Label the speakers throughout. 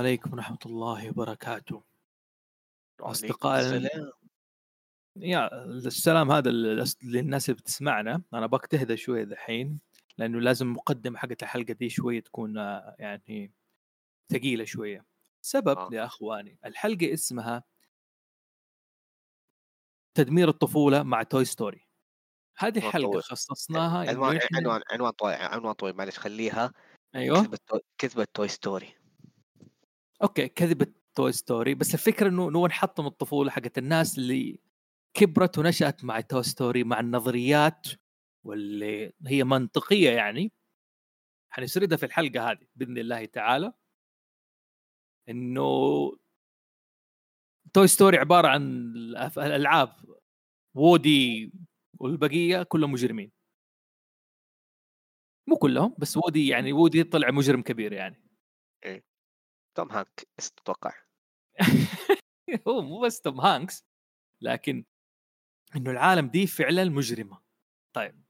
Speaker 1: عليكم ورحمة الله وبركاته. أصدقاء
Speaker 2: السلام.
Speaker 1: يا السلام هذا للناس اللي بتسمعنا. أنا بك تهدى شوية دحين لأنه لازم مقدمة حقت الحلقة دي شوية تكون آه، يعني ثقيلة شوية. سبب
Speaker 2: آه.
Speaker 1: يا أخواني الحلقة اسمها تدمير الطفولة مع توي ستوري هذه حلقة. خصصناها
Speaker 2: عنوان
Speaker 1: إحنا-
Speaker 2: عنوان عنوان طويل عنوان طويل معلش خليها.
Speaker 1: Toy-
Speaker 2: كذبة Toy Story
Speaker 1: okay كذبة Toy Story بس الفكرة إنه إنه نحطم الطفولة حقت الناس اللي كبرت ونشأت مع Toy Story مع النظريات واللي هي منطقية يعني. حنسردها في الحلقة هذه بإذن الله تعالى. إنه Toy Story عبارة عن الألعاب وودي والبقية كلهم مجرمين. مو كلهم بس وودي يعني وودي طلع مجرم كبير يعني.
Speaker 2: Tom Hanks أتوقع
Speaker 1: هو مو بس Tom Hanks لكن إنه العالم دي فعلا مجرمة. طيب.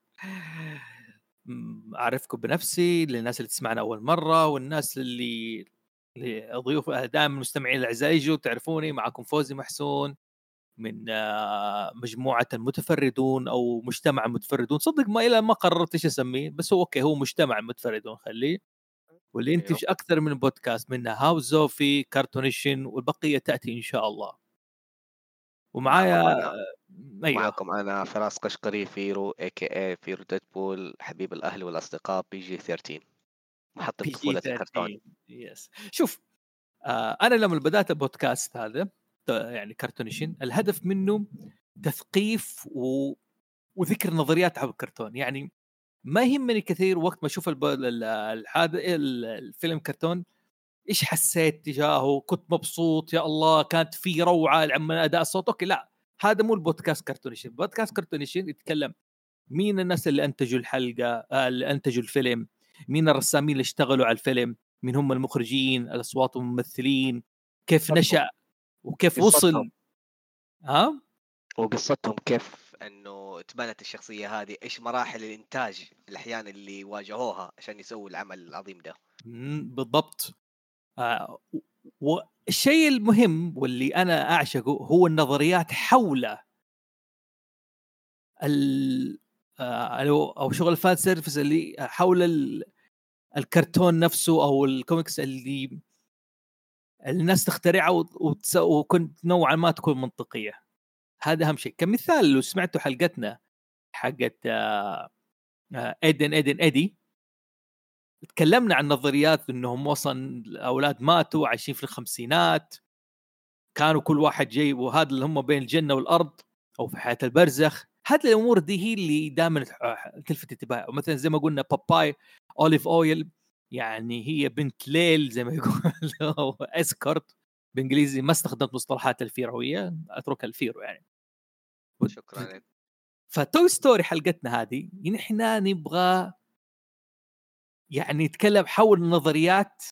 Speaker 1: أعرفكم بنفسي للناس اللي تسمعنا أول مرة والناس اللي اللي ضيوف دائما المستمعين الاعزاء يجوا تعرفوني معكم فوزي محسون من آه، مجموعة المتفردون أو مجتمع المتفردون. صدق ما إلى ما قررت إيش أسميه بس هو okay هو مجتمع المتفردون خليه. واللي
Speaker 2: أيوه.
Speaker 1: ينتج أكثر من بودكاست منها هاوس زوفي Cartoonation والبقية تأتي إن شاء الله ومعايا. أيوه
Speaker 2: معكم أنا فراس قشقري فيرو a.k.a فيرو Deadpool حبيب الأهل والأصدقاء PG 13 محطة
Speaker 1: 13.
Speaker 2: الكرتون
Speaker 1: yes شوف آه أنا لما بدأت البودكاست هذا يعني Cartoonation الهدف منه تثقيف و... وذكر نظريات عن الكرتون يعني ما يهمني كثير وقت ما أشوف الفيلم كرتون إيش حسيت تجاهه؟ كنت مبسوط يا الله كانت في روعة عما أداء الصوت. okay لا هذا مو ال podcast Cartoonation. podcast Cartoonation يتكلم مين الناس اللي أنتجوا الحلقة آه، اللي أنتجوا الفيلم مين الرسامين اللي اشتغلوا على الفيلم مين هم المخرجين الأصوات والممثلين كيف. نشأ وكيف وصل. ها؟
Speaker 2: وقصتهم كيف إنه تبنت الشخصية هذه إيش مراحل الإنتاج الأحيان اللي واجهوها عشان يسووا العمل العظيم ده؟
Speaker 1: بالضبط. آه، والشيء المهم واللي أنا أعشقه هو النظريات حول ال آه، أو شغل ال fan service اللي حول ال- الكرتون نفسه أو الكوميكس اللي الناس تخترعها وكنت نوعا ما تكون منطقية. هذا أهم شيء. كمثال لو سمعتوا حلقتنا حقت آه، آه، ايدن ايدن ايدي تكلمنا عن نظريات إنهم وصل الأولاد ماتوا عايشين في الخمسينات كانوا كل واحد جاي وهذا اللي هم بين الجنة والأرض أو في حياة البرزخ. هذه الأمور دي هي اللي دائما تلفت انتباه مثلا زي ما قلنا باباي اوليف اويل يعني هي بنت ليل زي ما يقول escort بالانجليزي ما استخدمت مصطلحات الفيروية اترك الفيرو يعني.
Speaker 2: شكرا لك.
Speaker 1: ف Toy Story حلقتنا هذه نحن نبغى يعني نتكلم حول النظريات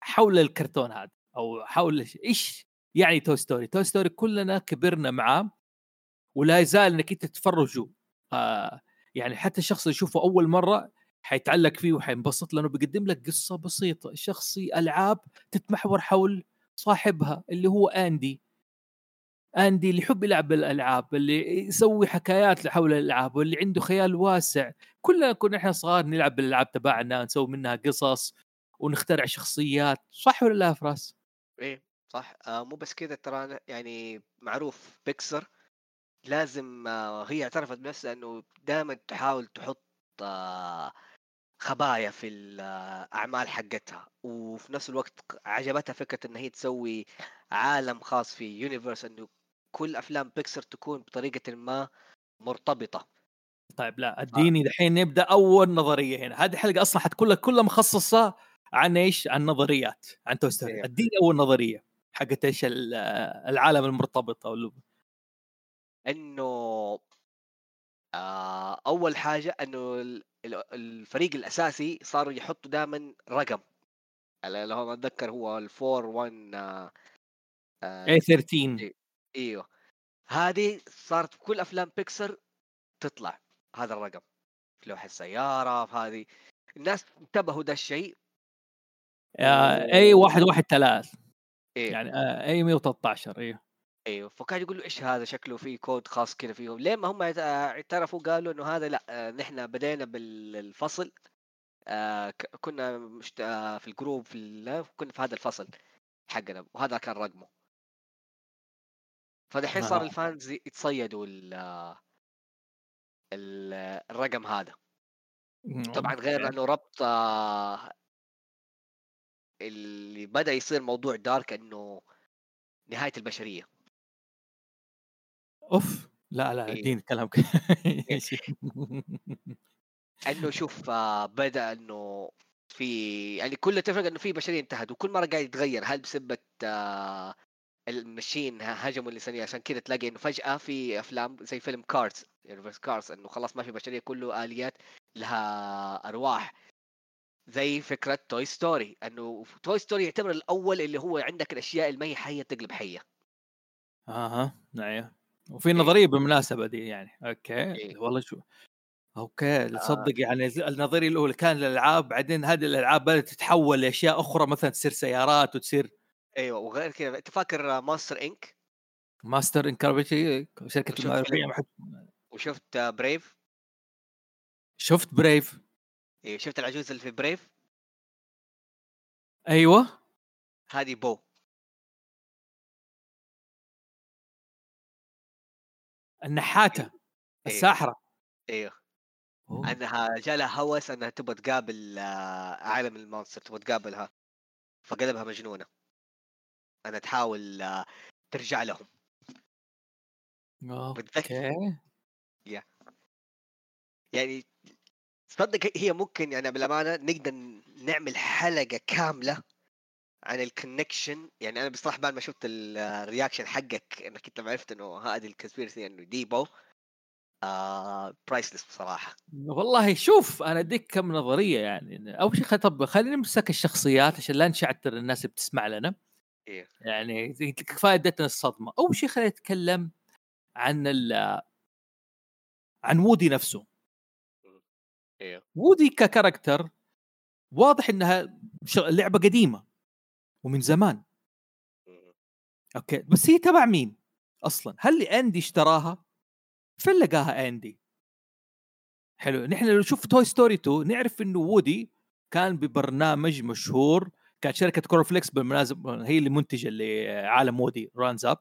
Speaker 1: حول الكرتون هذا أو حول إيش يعني Toy Story؟ Toy Story كلنا كبرنا معاه ولا يزال إنك أنت تتفرجوا. آه يعني حتى الشخص اللي يشوفه أول مرة حيتعلق فيه وحينبسط لأنه بيقدم لك قصة بسيطة. شخصي ألعاب تتمحور حول صاحبها اللي هو اندي أندي اللي يحب يلعب بالألعاب اللي يسوي حكايات حول الألعاب واللي عنده خيال واسع. كلنا كنا إحنا صغار نلعب بالألعاب تبعنا نسوي منها قصص ونخترع شخصيات صح ولا لا فراس؟
Speaker 2: إيه صح. آه مو بس كذا ترى يعني معروف بيكسر لازم آه هي اعترفت بنفسها إنه دائما تحاول تحط آه خبايا في الاعمال حقتها. وفي نفس الوقت عجبتها فكرة إن هي تسوي عالم خاص في universe إنه كل أفلام بيكسر تكون بطريقة ما مرتبطة.
Speaker 1: طيب لا اديني دحين نبدأ أول نظرية هنا. هذه الحلقة أصلا حتكون لك كلها مخصصة عن إيش؟ عن نظريات عن Toy Story
Speaker 2: إيه.
Speaker 1: اديني أول نظرية حقت إيش ال- العالم المرتبط أو ال-
Speaker 2: إنه آه أول حاجة إنه ال- ال- الفريق الأساسي صاروا يحطوا دائما رقم. اللي هو ما أتذكر هو الفور 1 آه آه
Speaker 1: اي 13
Speaker 2: إيوه. هذه صارت في كل أفلام بيكسر تطلع هذا الرقم. في لوح السياره في هذه. الناس انتبهوا ده الشيء.
Speaker 1: A واحد واحد ثلاث.
Speaker 2: إيه.
Speaker 1: يعني آه، A 113 إيوه.
Speaker 2: إيوه. فكان يقول له إيش هذا؟ شكله في كود خاص كذا فيهم لين ما هم اعت- اعترفوا قالوا إنه هذا لأ آه، نحن بدينا بالفصل. آه، كنا مشت... آه، في ال group في ال... كنا في هذا الفصل حقنا وهذا كان رقمه. فدحين صار
Speaker 1: آه.
Speaker 2: ال fans يتصيدوا ال... ال... الرقم هذا. طبعا غير إنه ربط اللي بدأ يصير موضوع dark إنه نهاية البشرية.
Speaker 1: أوف لا لا
Speaker 2: إيه.
Speaker 1: اديني كلامك
Speaker 2: إنه شوف آه، بدأ إنه في يعني كله اتفق إنه في بشرية انتهت وكل مرة قاعد يتغير. هل بسبه آه، ال machine ه- هجموا الإنسانية عشان كذا تلاقي إنه فجأة في أفلام زي فيلم Cars universe Cars إنه خلاص ما في بشرية كله آليات لها أرواح. زي فكرة Toy Story إنه Toy Story يعتبر الأول اللي هو عندك الأشياء اللي ما هي حية تقلب حية.
Speaker 1: أها أيوه وفي نظرية بالمناسبة دي يعني. okay
Speaker 2: إيه.
Speaker 1: والله شو okay تصدق يعني النظرية الأولى كان الألعاب بعدين هذه الألعاب بدأت تتحول لأشياء أخرى مثلا تصير سيارات وتصير
Speaker 2: أيوه وغير كذا أنت فاكر
Speaker 1: Monsters Inc؟
Speaker 2: Monsters
Speaker 1: Incorporated
Speaker 2: شركة.
Speaker 1: محب-
Speaker 2: وشفت Brave؟
Speaker 1: شفت Brave.
Speaker 2: أيوه شفت العجوز اللي في Brave؟
Speaker 1: أيوه.
Speaker 2: هذه بو.
Speaker 1: النحاتة الساحرة.
Speaker 2: أيوه.
Speaker 1: أوه.
Speaker 2: أنها جالها هوس أنها تبغى تقابل آه، عالم ال monster تبغى تقابلها فقلبها مجنونة. انها تحاول آه، ترجع لهم.
Speaker 1: okay.
Speaker 2: يعني تصدق هي ممكن يعني بالأمانة نقدر نعمل حلقة كاملة عن ال connection يعني أنا بصراحة بعد ما شفت ال- reaction حقك إنك أنت عرفت إنه هذه ال conspiracy إنه ديبو آه priceless بصراحة.
Speaker 1: والله شوف أنا أديك كم نظرية يعني. أول شيء طب خلينا نمسك الشخصيات عشان لا نشعتر الناس اللي بتسمع لنا.
Speaker 2: إيه.
Speaker 1: يعني ادتنا الصدمة. أول شيء خلينا نتكلم عن ال عن وودي نفسه.
Speaker 2: أيوه
Speaker 1: وودي ك character واضح إنها لعبة قديمة ومن زمان. okay. بس هي تبع مين أصلا؟ هل اندي اشتراها؟ فين لقاها اندي حلو. نحن لو نشوف Toy Story 2 نعرف إنه وودي كان ببرنامج مشهور كانت شركة cornflakes بالمناسبة هي اللي منتجة لعالم Woody's Roundup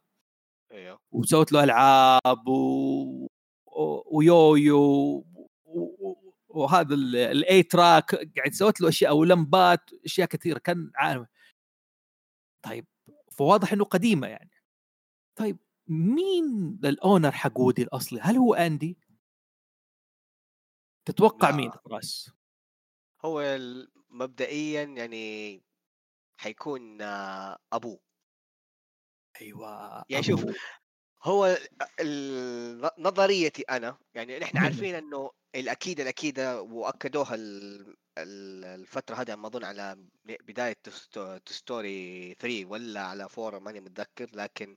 Speaker 2: إيوه
Speaker 1: وسوت له ألعاب و... ويويو و... وهذا ال eight track قاعد سوت له أشياء ولمبات أشياء كثيرة كان عالم طيب فواضح إنه قديمة يعني طيب مين ال owner حق وودي الأصلي؟ هل هو اندي؟ تتوقع
Speaker 2: لا.
Speaker 1: مين راس؟
Speaker 2: هو مبدئيا يعني حيكون أبوه
Speaker 1: أيوه
Speaker 2: يعني شوف،. هو نظريتي أنا يعني نحن. عارفين إنه الاكيد الاكيد وأكدوها ال- ال- الفترة هذه ما أظن على بداية Story 3 ولا على 4 ماني متذكر لكن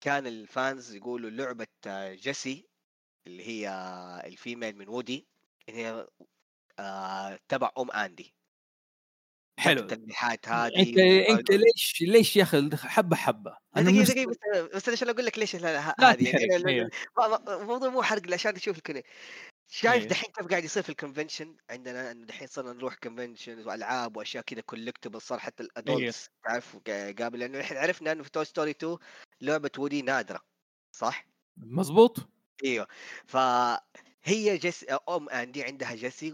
Speaker 2: كان ال fans يقولوا لعبة جيسي اللي هي ال female من وودي إن هي آه، تبع أم آندي
Speaker 1: حلو.
Speaker 2: التلميحات هذه
Speaker 1: انت أنت ليش ليش يا أخي
Speaker 2: حبة
Speaker 1: حبة
Speaker 2: أنا
Speaker 1: مست...
Speaker 2: دقيقة بس بس عشان أقول لك ليش
Speaker 1: لا
Speaker 2: هذه أنا-
Speaker 1: أيوه.
Speaker 2: الموضوع مو حرق عشان تشوف الكوني شايف
Speaker 1: أيوه.
Speaker 2: دحين كيف قاعد يصير في ال convention عندنا إنه دحين صرنا نروح convention وألعاب وأشياء كذا collectible صار حتى
Speaker 1: أيوه.
Speaker 2: ال adults تعرف قا- قابل لأنه إحنا عرفنا إنه في Toy Story 2 لعبة وودي نادرة صح؟
Speaker 1: مزبوط
Speaker 2: أيوه فهي جيسي أم اندي عندها جيسي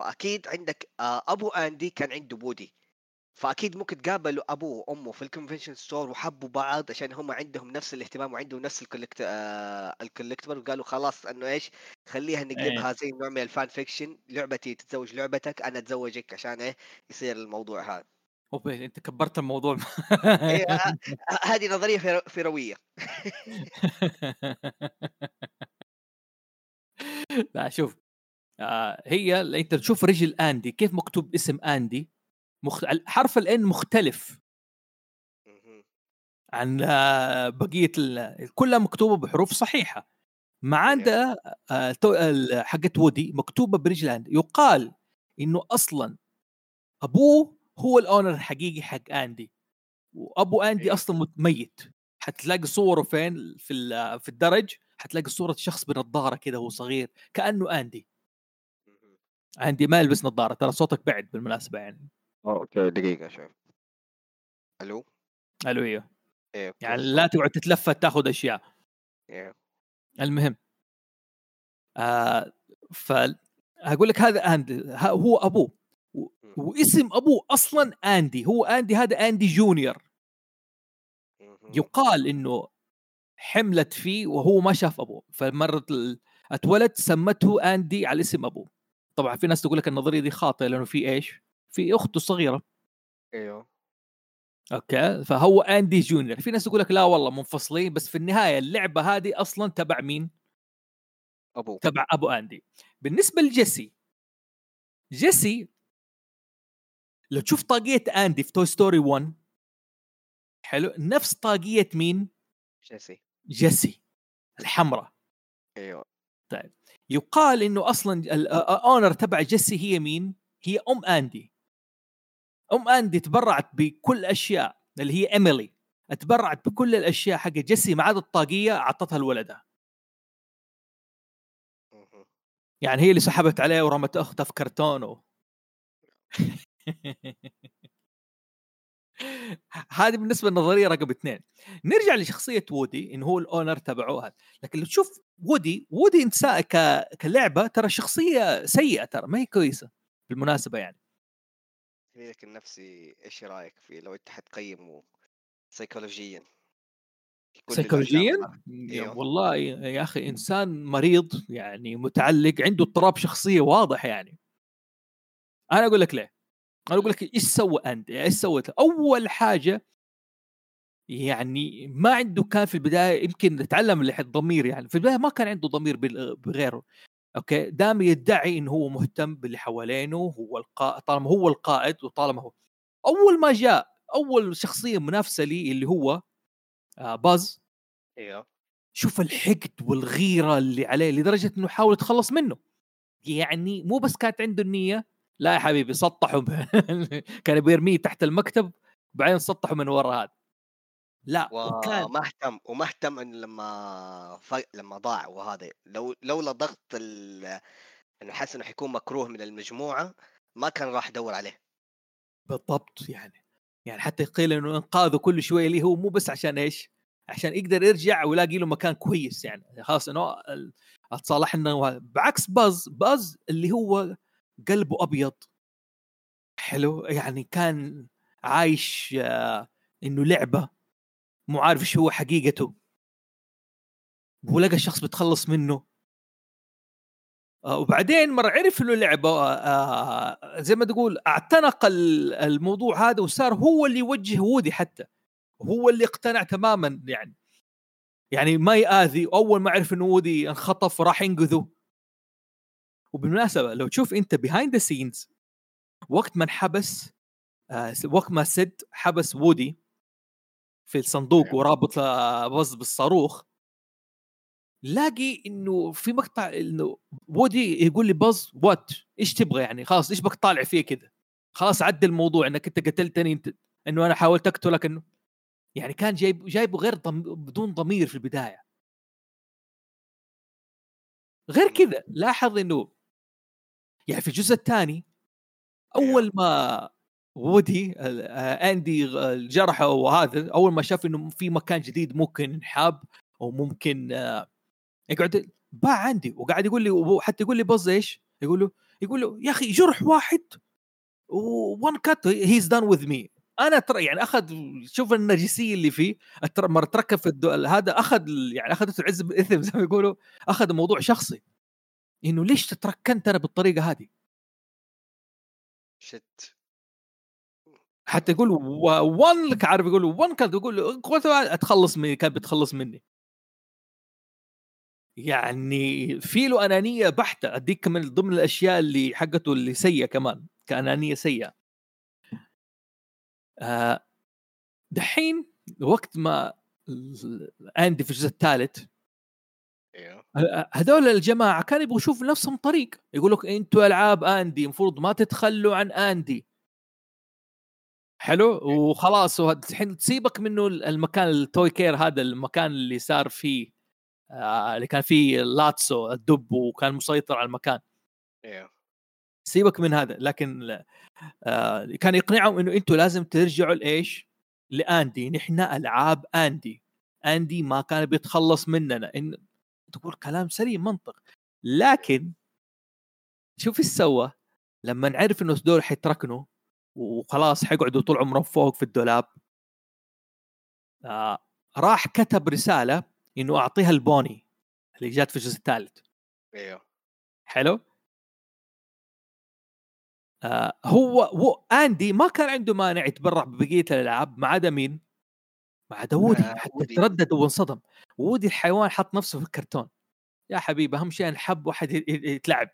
Speaker 2: واكيد عندك آه، أبو آندي كان عنده وودي فأكيد ممكن تقابلوا أبوه وأمه في ال convention store وحبوا بعض عشان هم عندهم نفس الاهتمام وعندهم نفس ال collect آه ال collectible وقالوا خلاص إنه إيش خليها نقلبها زي نوع من ال fan fiction لعبتي تتزوج لعبتك أنا أتزوجك عشان إيه يصير الموضوع هذا.
Speaker 1: اوبي أنت كبرت الموضوع.
Speaker 2: إيه، آه، هذه نظرية فر- فرويه
Speaker 1: لا شوف آه هي اللي انت تشوف رجل آندي كيف مكتوب اسم آندي؟ مخ... حرف الآن مختلف. عن آه، بقية ال... كلها مكتوبة بحروف صحيحة. ما عدا آه، ال- حقت وودي مكتوبة برجل آندي. يقال إنه أصلا أبوه هو ال owner الحقيقي حق آندي.
Speaker 2: وأبو
Speaker 1: آندي. أصلا ميت. حتلاقي صورة فين؟ في في الدرج حتلاقي صورة شخص بنظارة كذا وهو صغير كأنه
Speaker 2: آندي.
Speaker 1: اندي ما يلبس نظارة ترى صوتك بعد بالمناسبة يعني.
Speaker 2: okay دقيقة شوف
Speaker 1: ألو؟ ألو
Speaker 2: أيوه. okay،
Speaker 1: يعني. لا تقعد تتلفت تاخذ أشياء.
Speaker 2: إيه.
Speaker 1: المهم آه ف أقول لك هذا اندي هو أبوه واسم أبوه أصلا اندي هو اندي هذا اندي
Speaker 2: junior.
Speaker 1: يقال إنه حملت فيه وهو ما شاف أبوه فمرت اتولد سمته اندي على اسم أبوه. طبعا في ناس تقول لك النظرية دي خاطئة لأنه في إيش؟ في أخته صغيره
Speaker 2: أيوه.
Speaker 1: okay؟ فهو أندي junior. في ناس تقول لك لا والله منفصلين بس في النهاية اللعبة هذه أصلا تبع مين؟
Speaker 2: أبوه.
Speaker 1: تبع أبو أندي. بالنسبة لجيسي جيسي لو تشوف طاقية أندي في توي ستوري 1 حلو؟ نفس طاقية مين؟
Speaker 2: جيسي.
Speaker 1: جيسي الحمراء.
Speaker 2: أيوه.
Speaker 1: يقال إنه أصلا ال owner تبع جيسي هي مين؟ هي أم أندي أم أندي تبرعت بكل أشياء اللي هي إيميلي تبرعت بكل الأشياء حق جيسي ما عدا الطاقية أعطتها لولدها. يعني هي اللي سحبت عليه ورمت اختها في كرتونه هذه بالنسبة للنظرية رقم اثنين. نرجع لشخصية وودي انه هو الأونر تبعه هذا لكن لو تشوف وودي وودي انسان ك... كلعبة ترى شخصية سيئة ترى ما هي كويسة بالمناسبة يعني.
Speaker 2: تحليلك النفسي إيش رأيك فيه لو أنت حتقيمه سيكولوجيا
Speaker 1: سيكولوجيا
Speaker 2: أيوه.
Speaker 1: والله يا أخي إنسان مريض يعني متعلق عنده اضطراب شخصية واضح يعني. أنا أقول لك ليه. أنا أقول لك إيش سوى أنت؟ إيش سوت أول حاجة يعني ما عنده كان في البداية يمكن اللي الضمير يعني في البداية ما كان عنده ضمير بغيره أوكي؟ دام يدعي إنه هو مهتم باللي حوالينه هو القائد طالما هو القائد وطالما هو. أول ما جاء أول شخصية منافسة لي اللي هو آه باز.
Speaker 2: أيوه.
Speaker 1: شوف الحقد والغيرة اللي عليه لدرجة إنه حاول يتخلص منه. يعني مو بس كانت عنده النية لا يا حبيبي سطحه ب- كان بيرميه تحت المكتب بعدين سطحه من ورا هذا لا وكان
Speaker 2: وما اهتم وما اهتم انه لما ف... لما ضاع وهذا لو لولا ضغط ال... إنه حس إنه حيكون مكروه من المجموعة ما كان راح يدور عليه
Speaker 1: بالضبط يعني يعني حتى قيل إنه إنقاذه كل شوية ليه هو مو بس عشان إيش؟ عشان يقدر يرجع ويلاقي له مكان كويس يعني خلاص إنه ال- اتصالحنا. بعكس باز باز اللي هو قلبه أبيض. حلو؟ يعني كان عايش آه، إنه لعبة. مو عارف إيش هو حقيقته. ولقى شخص بيتخلص منه. آه، وبعدين مرة عرف إنه لعبة آه، زي ما تقول اعتنق ال- الموضوع هذا وصار هو اللي يوجه وودي حتى. هو اللي اقتنع تماما يعني. يعني ما يآذي. أول ما عرف إنه وودي انخطف راح ينقذه. وبالمناسبة لو تشوف أنت behind the scenes وقت ما انحبس آه، وقت ما سد حبس وودي في الصندوق
Speaker 2: أيوة.
Speaker 1: ورابط آه، باز بالصاروخ لاقي إنه في مقطع إنه وودي يقول لي باز وات إيش تبغى يعني؟ خلاص إيش بك طالع فيه كذا خلاص عدى الموضوع إنك أنت قتلتني إنت إنه أنا حاولت اقتلك انه يعني كان جايب جايبه غير ضم بدون ضمير في البداية. غير كذا لاحظ إنه يعني في الجزء الثاني أول ما وودي آه، أندي جرحه وهذا أول ما شاف إنه في مكان جديد ممكن ينحاب أو ممكن آه، يقعد باع عندي وقاعد يقول لي وحتى يقول لي بز إيش؟ يقول له يقول له يا أخي جرح واحد وون كات هيز دان وذ مي أنا ترى يعني أخذ شوف النرجسية اللي فيه مرة تركب في. هذا أخذ يعني أخذته العز بالاثم زي ما يقولوا أخذ الموضوع شخصي إنه ليش تتركنت أنا بالطريقة هذه؟
Speaker 2: شت.
Speaker 1: حتى يقول وان لك عارف يقول وان كان يقول أتخلص مني كان بتخلص مني. يعني في له أنانية بحتة أديك من ضمن الأشياء اللي حقته اللي سيئة كمان كأنانية سيئة. آه، دحين وقت ما اندي في الجزء الثالث هذول الجماعة كانوا يبغوا يشوفوا نفسهم طريق. يقول لك أنتوا ألعاب آندي المفروض ما تتخلوا عن آندي. حلو؟ وخلاص الحين تسيبك منه المكان التوي كير هذا المكان اللي صار فيه آه اللي كان فيه لاتسو الدب وكان مسيطر على المكان.
Speaker 2: أيوه
Speaker 1: سيبك من هذا. لكن آه كان يقنعهم إنه أنتم لازم ترجعوا لإيش؟ لآندي. نحن ألعاب آندي. آندي ما كان بيتخلص مننا. إن تقول كلام سليم منطق. لكن شوف إيش سوى؟ لما نعرف إنه دول حيتركنوا وخلاص حيقعدوا طول عمرهم فوق في الدولاب. آه راح كتب رسالة إنه أعطيها البوني اللي جات في الجزء الثالث.
Speaker 2: أيوه.
Speaker 1: حلو؟ آه هو هو آندي ما كان عنده مانع يتبرع ببقية الألعاب ما عدا مين؟ ما عدا وودي
Speaker 2: آه
Speaker 1: حتى
Speaker 2: وودي.
Speaker 1: تردد وانصدم. وودي الحيوان حط نفسه في الكرتون. يا حبيبي أهم شيء نحب واحد يتلعب.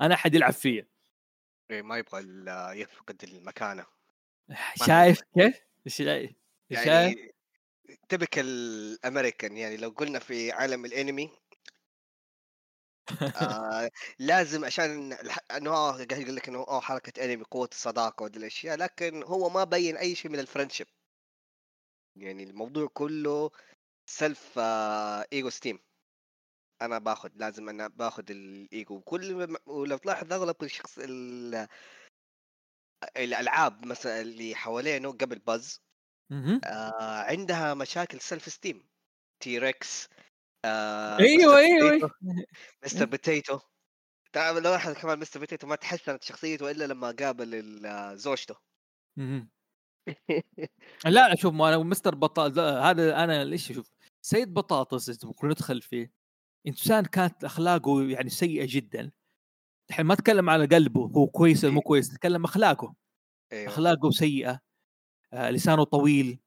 Speaker 1: أنا أحد يلعب فيا.
Speaker 2: إيه ما يبغى يفقد المكانة.
Speaker 1: شايف كيف؟ شايف شايف؟
Speaker 2: يعني تبك الأمريكان يعني لو قلنا في عالم الأنمي آه لازم عشان إنه هو قاعد يقول لك إنه آه حركة أنمي قوة الصداقة ودي الأشياء لكن هو ما بين أي شيء من الفرنشيب يعني الموضوع كله سيلف ايجو ستيم أنا باخذ لازم أنا باخذ الايجو وكل ما- ولو تلاحظ أغلب الشخص ال- الألعاب مثلا اللي حوالينه قبل باز. آه عندها مشاكل self esteem تي ريكس آه أيوه
Speaker 1: أيوه
Speaker 2: مستر بوتيتو تعرف لو لاحظ كمان مستر بوتيتو ما تحسنت شخصيته إلا لما قابل ال- زوجته.
Speaker 1: لا شوف ما أنا مستر بطاطس هذا أنا ليش شوف سيد بطاطس ممكن ندخل فيه إنسان كانت أخلاقه يعني سيئة جدا. الحين ما اتكلم على قلبه هو كويس ولا مو كويس نتكلم أخلاقه.
Speaker 2: أيوه.
Speaker 1: أخلاقه سيئة آه لسانه طويل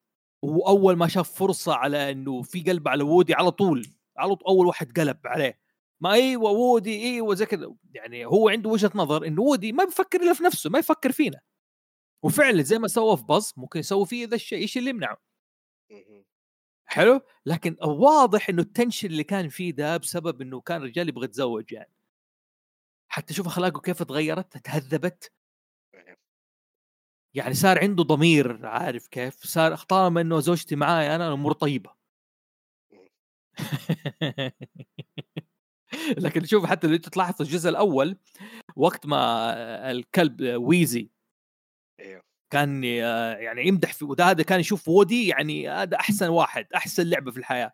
Speaker 1: واول ما شاف فرصة على إنه في قلب على وودي على طول على طول أول واحد قلب عليه. ما أيوه وودي أيوه زي كذا. يعني هو عنده وجهة نظر إنه وودي ما بيفكر إلا في نفسه ما يفكر فينا. وفعلا زي ما سوى في باز ممكن يسوي فيه ذا الشيء إيش اللي يمنعه. حلو؟ لكن واضح إنه ال tension اللي كان فيه ده بسبب إنه كان رجال يبغى يتزوج يعني. حتى شوف أخلاقه كيف تغيرت تهذبت. يعني صار عنده ضمير عارف كيف؟ صار طالما إنه زوجتي معاي أنا الأمور طيبة. لكن شوف حتى لو أنت تلاحظ الجزء الأول وقت ما الكلب ويزي
Speaker 2: أيوه
Speaker 1: كان آه، يعني يمدح في وده هذا كان يشوف وودي يعني هذا أحسن واحد أحسن لعبة في الحياة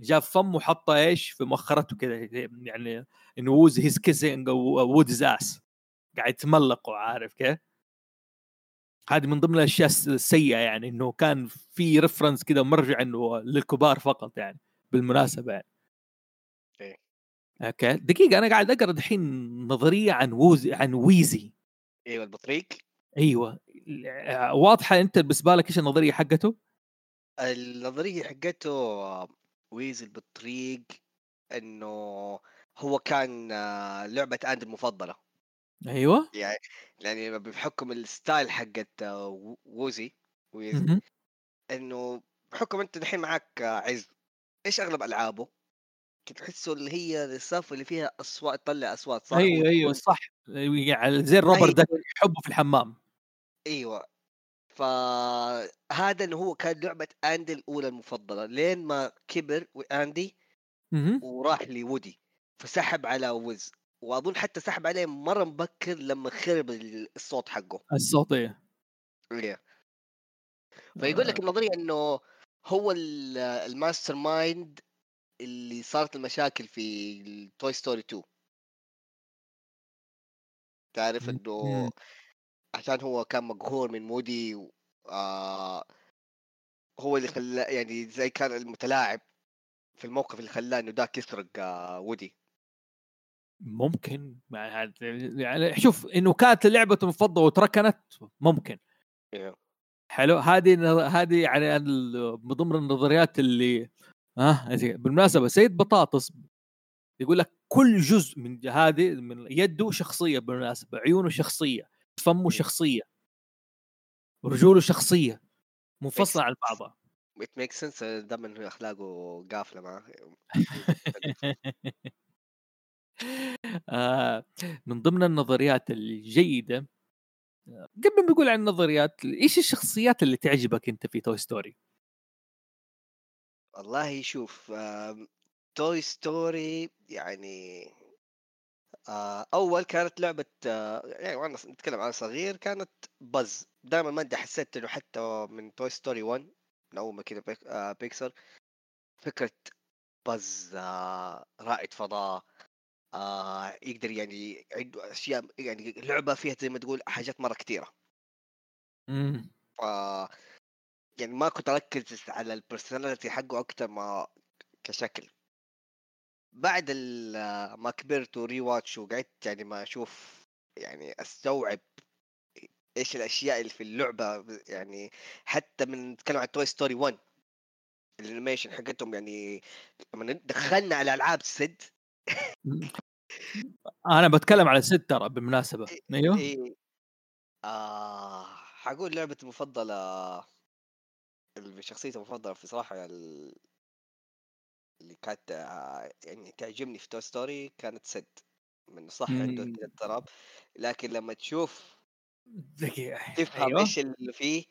Speaker 1: جاب فمه وحطه إيش في مؤخرته كذا يعني إنه was he's kissing Woody's ass قاعد يتملق عارف كيف؟ هذه من ضمن الأشياء الس- السيئة يعني إنه كان في reference كذا مرجع إنه للكبار فقط يعني بالمناسبة يعني.
Speaker 2: إيه.
Speaker 1: okay دقيقة أنا قاعد أقرأ دحين نظرية عن ويزي عن ويزي
Speaker 2: أيوه البطريق
Speaker 1: أيوه واضحة أنت بالنسبة لك إيش النظرية حقته؟
Speaker 2: النظرية حقته ويزل بالطريق إنه هو كان آه، لعبة اند المفضلة
Speaker 1: أيوه
Speaker 2: يعني يعني بحكم الستايل حقت آه، ووزي ويز
Speaker 1: مهم.
Speaker 2: إنه بحكم أنت الحين معك آه، عز إيش أغلب ألعابه؟ تحسه اللي هي السالفه اللي فيها أصوات تطلع أصوات صح؟
Speaker 1: أيوه أيوه صح. يعني زي الروبر ده يحبه في الحمام.
Speaker 2: أيوه. فهذا إنه هو كان لعبة اندي الأولى المفضلة لين ما كبر واندي. وراح لوودي فسحب على ويزي. وأظن حتى سحب عليه مرة مبكر لما خرب الصوت حقه.
Speaker 1: الصوتيه
Speaker 2: إيه. فيقول لك النظرية إنه هو ال- ال mastermind اللي صارت المشاكل في التوي ستوري 2 تعرف
Speaker 1: إنه.
Speaker 2: عشان هو كان مقهور من مودي و... آه هو اللي خلاه يعني زي كان المتلاعب في الموقف اللي خلاه إنه داك يسرق آه وودي
Speaker 1: ممكن يعني يعني شوف إنه كانت لعبته المفضله وتركنت ممكن
Speaker 2: إيه.
Speaker 1: حلو هذه هذه يعني من ضمن النظريات اللي ها آه بالمناسبة سيد بطاطس يقول لك كل جزء من هذه من يده شخصية بالمناسبة عيونه شخصية فمه شخصية. رجوله شخصية منفصلة عن بعضها.
Speaker 2: it make sense دائما أخلاقه قافلة معاه.
Speaker 1: آه، من ضمن النظريات الجيدة قبل ما نقول عن النظريات إيش الشخصيات اللي تعجبك أنت في Toy Story؟
Speaker 2: والله شوف Toy Story يعني آه، أول كانت لعبة آه، يعني وأنا نتكلم عن صغير كانت بز دائما ما حسيت إنه حتى من Toy Story 1 من أول ما كذا بيكسر آه، فكرة بز رائد فضاء يقدر يعني عنده أشياء يعني لعبة فيها زي ما تقول حاجات مرة كثيره إمم. يعني ما كنت أركز على ال personality حقه أكثر ما كشكل. بعد ما كبرت و rewatch وقعدت يعني ما أشوف يعني أستوعب إيش الأشياء اللي في اللعبة يعني حتى من نتكلم عن Toy Story 1 ال animation حقتهم يعني لما دخلنا على ألعاب سد
Speaker 1: أنا بتكلم على سد ترى بالمناسبة. أيوه. إيه.
Speaker 2: آه حقول لعبتي المفضلة شخصيتي المفضلة في صراحة اللي كانت يعني تعجبني في Toy Story كانت سد من صح عنده كذا اضطراب. لكن لما تشوف تفهم أيوه. إيش اللي فيه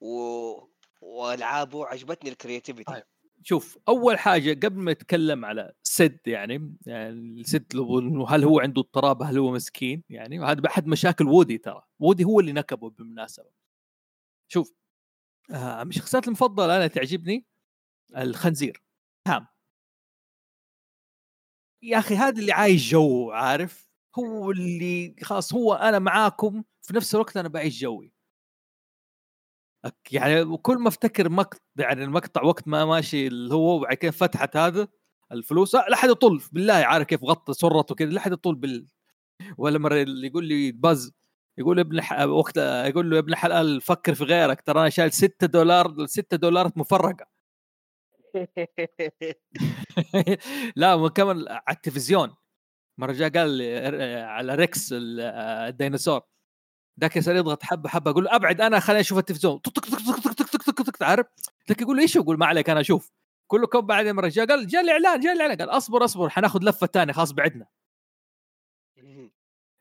Speaker 2: و... وألعابه عجبتني ال creativity طيب.
Speaker 1: شوف أول حاجة قبل ما نتكلم على سد يعني, يعني السد هل هو عنده اضطراب؟ هل هو مسكين؟ يعني هذا احد مشاكل وودي ترى. وودي هو اللي نكبه بالمناسبة. شوف من الشخصيات المفضلة أنا تعجبني؟ الخنزير. هام. يا أخي هذا اللي عايش جو عارف؟ هو اللي خلاص هو أنا معاكم في نفس الوقت أنا بعيش جوي. يعني كل ما أفتكر مقطع يعني المقطع وقت ما ماشي اللي هو وبعد كذا فتحت هذا الفلوس لا حد يطول بالله عارف كيف غطى سرته كذا لا حد يطول بال ولا مرة اللي يقول لي باز يقول ابن ح... وقت يقول له ابن الحلال فكر في غيرك ترى أنا شايل 6 دولار 6 دولارات مفرقة. لا كمان على التلفزيون. مرة جاء قال لي على ريكس الديناصور. ذاك يصير يضغط حبة حبة أقول له أبعد أنا خليني أشوف التلفزيون. عارف؟ ذاك يقول لي إيش أقول ما عليك أنا أشوف. كله كم بعدين مرة جاء قال جاء الإعلان جاء الإعلان. قال أصبر أصبر حناخذ لفة ثانية خلاص بعدنا.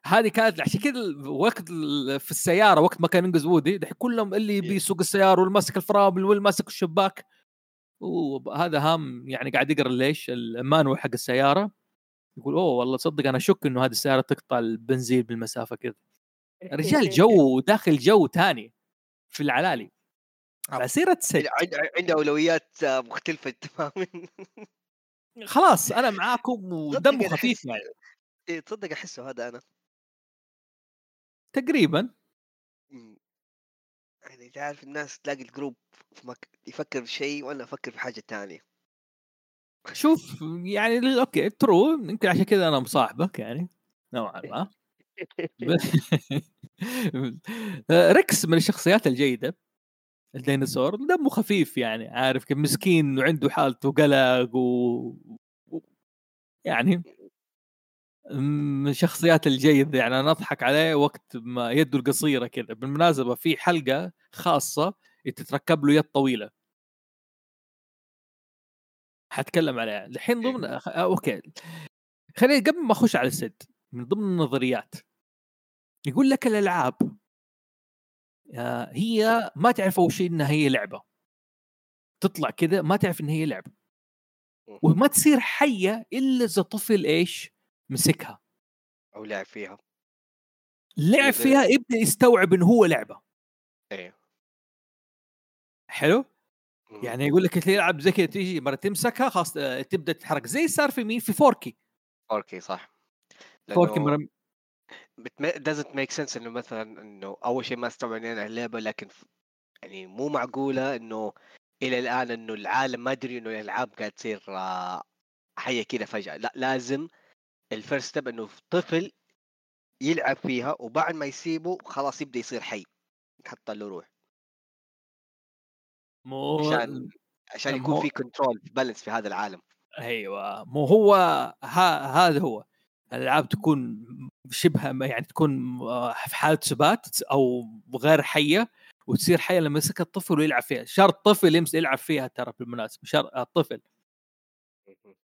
Speaker 1: هذه كانت عشان كذا وقت في السيارة وقت ما كان ينقز وودي دحين كلهم اللي يبي يسوق السيارة واللي ماسك الفرامل واللي ماسك الشباك. وهذا هام يعني قاعد يقرأ ليش المانوال حق السيارة. يقول أوه والله صدق أنا أشك إنه هذه السيارة تقطع البنزين بالمسافة كذا. رجال جو داخل جو ثاني في العلالي. على سيره سيد
Speaker 2: عنده أولويات مختلفة تماما.
Speaker 1: خلاص أنا معاكم ودمه خفيف يعني.
Speaker 2: تصدق أحسه هذا أنا.
Speaker 1: تقريبا.
Speaker 2: يعني تعرف الناس تلاقي ال group مك... يفكر في شيء وأنا أفكر في حاجة ثانية
Speaker 1: شوف يعني okay true يمكن عشان كذا أنا مصاحبك يعني نوعا ما. ريكس من الشخصيات الجيدة الديناصور دمه خفيف يعني عارف كيف مسكين وعنده حالته قلق و... يعني من الشخصيات الجيده يعني أنا أضحك عليه وقت ما يده القصيرة كذا. بالمناسبة في حلقة خاصة تتركب له يد طويلة. حتكلم عليها. الحين ضمن أخ... آه، أوكي. خليني قبل ما أخش على السد من ضمن النظريات. يقول لك الألعاب آه، هي ما تعرف أول شيء إنها هي لعبة. تطلع كذا ما تعرف ان هي لعبة. وما تصير حية إلا إذا طفل إيش؟ مسكها.
Speaker 2: أو لعب فيها.
Speaker 1: لعب فيها يبدا يستوعب انه هو لعبة.
Speaker 2: أيوه
Speaker 1: حلو؟ يعني يقول لك تلعب زي كذا تيجي مرة تمسكها خلاص آه، تبدأ تتحرك. زي صار في مين؟ في فوركي.
Speaker 2: فوركي صح.
Speaker 1: فوركي مرة
Speaker 2: doesn't make sense إنه مثلا إنه أول شيء ما استوعب أنا اللعبه لكن يعني مو معقولة إنه إلى الآن إنه العالم ما أدري إنه الألعاب قاعد تصير آه، حية كذا فجأة. لا لازم ال first step إنه طفل يلعب فيها وبعد ما يسيبه خلاص يبدأ يصير حي حتى له روح
Speaker 1: مو
Speaker 2: عشان عشان يكون مو... في كنترول بالانس في هذا العالم.
Speaker 1: أيوه مو هو ها... هذا هو. الألعاب تكون شبه يعني تكون آه، في حالة ثبات أو غير حية وتصير حية لما يمسك الطفل ويلعب فيها. شرط طفل يمس يلعب فيها ترى بالمناسبة شرط الطفل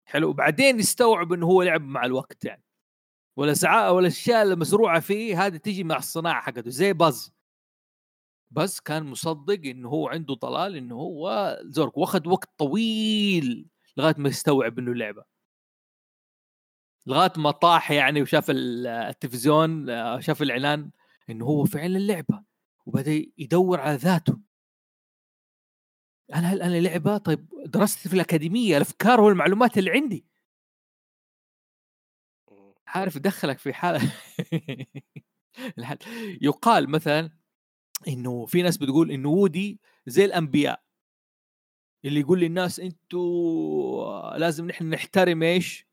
Speaker 1: حلو. وبعدين يستوعب إنه هو لعب مع الوقت يعني. والاسعار والاشياء المزروعه فيه هذه تيجي مع الصناعة حقته زي باز. بس كان مصدق إنه هو عنده ضلال إنه هو زورك وأخذ وقت طويل لغاية ما يستوعب إنه لعبة. لغاية ما طاح يعني وشاف التلفزيون شاف الإعلان إنه هو فعلا لعبة وبدأ يدور على ذاته. أنا هل أنا لعبة؟ طيب درست في الأكاديمية الأفكار والمعلومات اللي عندي. عارف يدخلك في حالة يقال مثلا إنه في ناس بتقول إنه وودي زي الأنبياء. اللي يقول للناس أنتوا لازم نحن نحترم إيش؟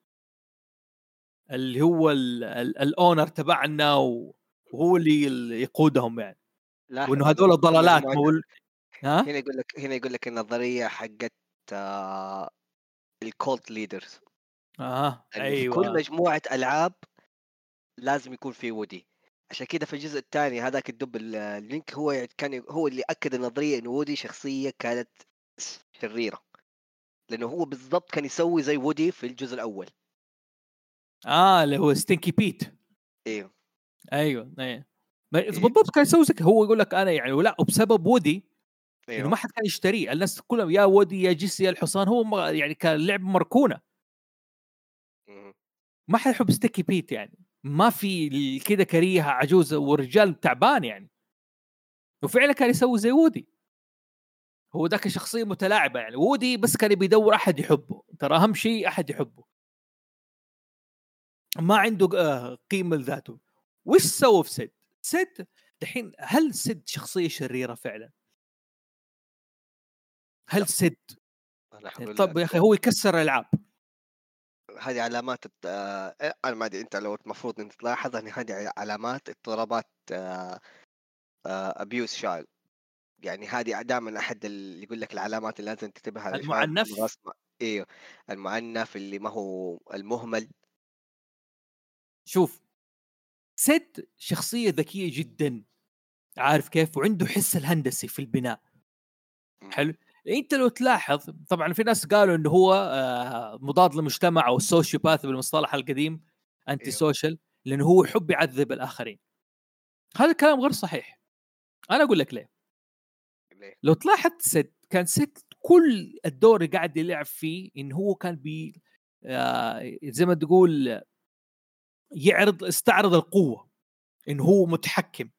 Speaker 1: اللي هو الأونر تبعنا وهو اللي يقودهم يعني. وإنه هذول ضلالات.
Speaker 2: ها؟ هنا يقول لك هنا يقول لك النظرية حقت آه ال cult
Speaker 1: leaders آه
Speaker 2: أيوه cult مجموعة ألعاب لازم يكون في وودي عشان كذا في الجزء الثاني هذاك الدب ال pink هو كان هو اللي أكد النظرية انه وودي شخصية كانت شريرة. لأنه هو بالضبط كان يسوي زي وودي في الجزء الأول.
Speaker 1: آه اللي هو Stinky Pete
Speaker 2: أيوه
Speaker 1: أيوه. أيوه بالضبط كان يسوي هو يقول لك أنا يعني ولا وبسبب وودي أيوه. انه ما حد كان يشتريه الناس كلهم يا وودي يا جيسي يا الحصان هو يعني كان لعبه مركونه ما حد يحب ستيكي بيت يعني. ما في كذا كريهة عجوزه ورجال تعبان يعني. وفعلا كان يسوي زي وودي هو ذاك شخصية متلاعبة يعني. وودي بس كان بيدور أحد يحبه. ترى أهم شيء أحد يحبه. ما عنده آه، قيمة لذاته. وش سوى في سيد؟ سيد دحين هل سيد شخصية شريرة فعلا؟ هل سيد طب يا أخي هو يكسر الألعاب.
Speaker 2: هذه علامات آه أنا ما أدري أنت لو المفروض انت تلاحظ إن هذه علامات اضطرابات آه آه ابيوس شايلد يعني هذه دائما أحد اللي يقول لك العلامات اللي لازم تنتبه
Speaker 1: المعنف
Speaker 2: إيوه المعنف اللي ما هو المهمل.
Speaker 1: شوف سيد شخصية ذكية جدا. عارف كيف؟ وعنده حس الهندسي في البناء. حلو؟ انت لو تلاحظ طبعا في ناس قالوا إنه هو آه، مضاد للمجتمع أو ال sociopath بالمصطلح القديم anti social لأنه هو يحب يعذب الآخرين. هذا الكلام غير صحيح. أنا أقول لك ليه. لو تلاحظ سيد كان سيد كل الدور اللي قاعد يلعب فيه انه هو كان بي آه زي ما تقول يعرض استعرض القوة. انه هو متحكم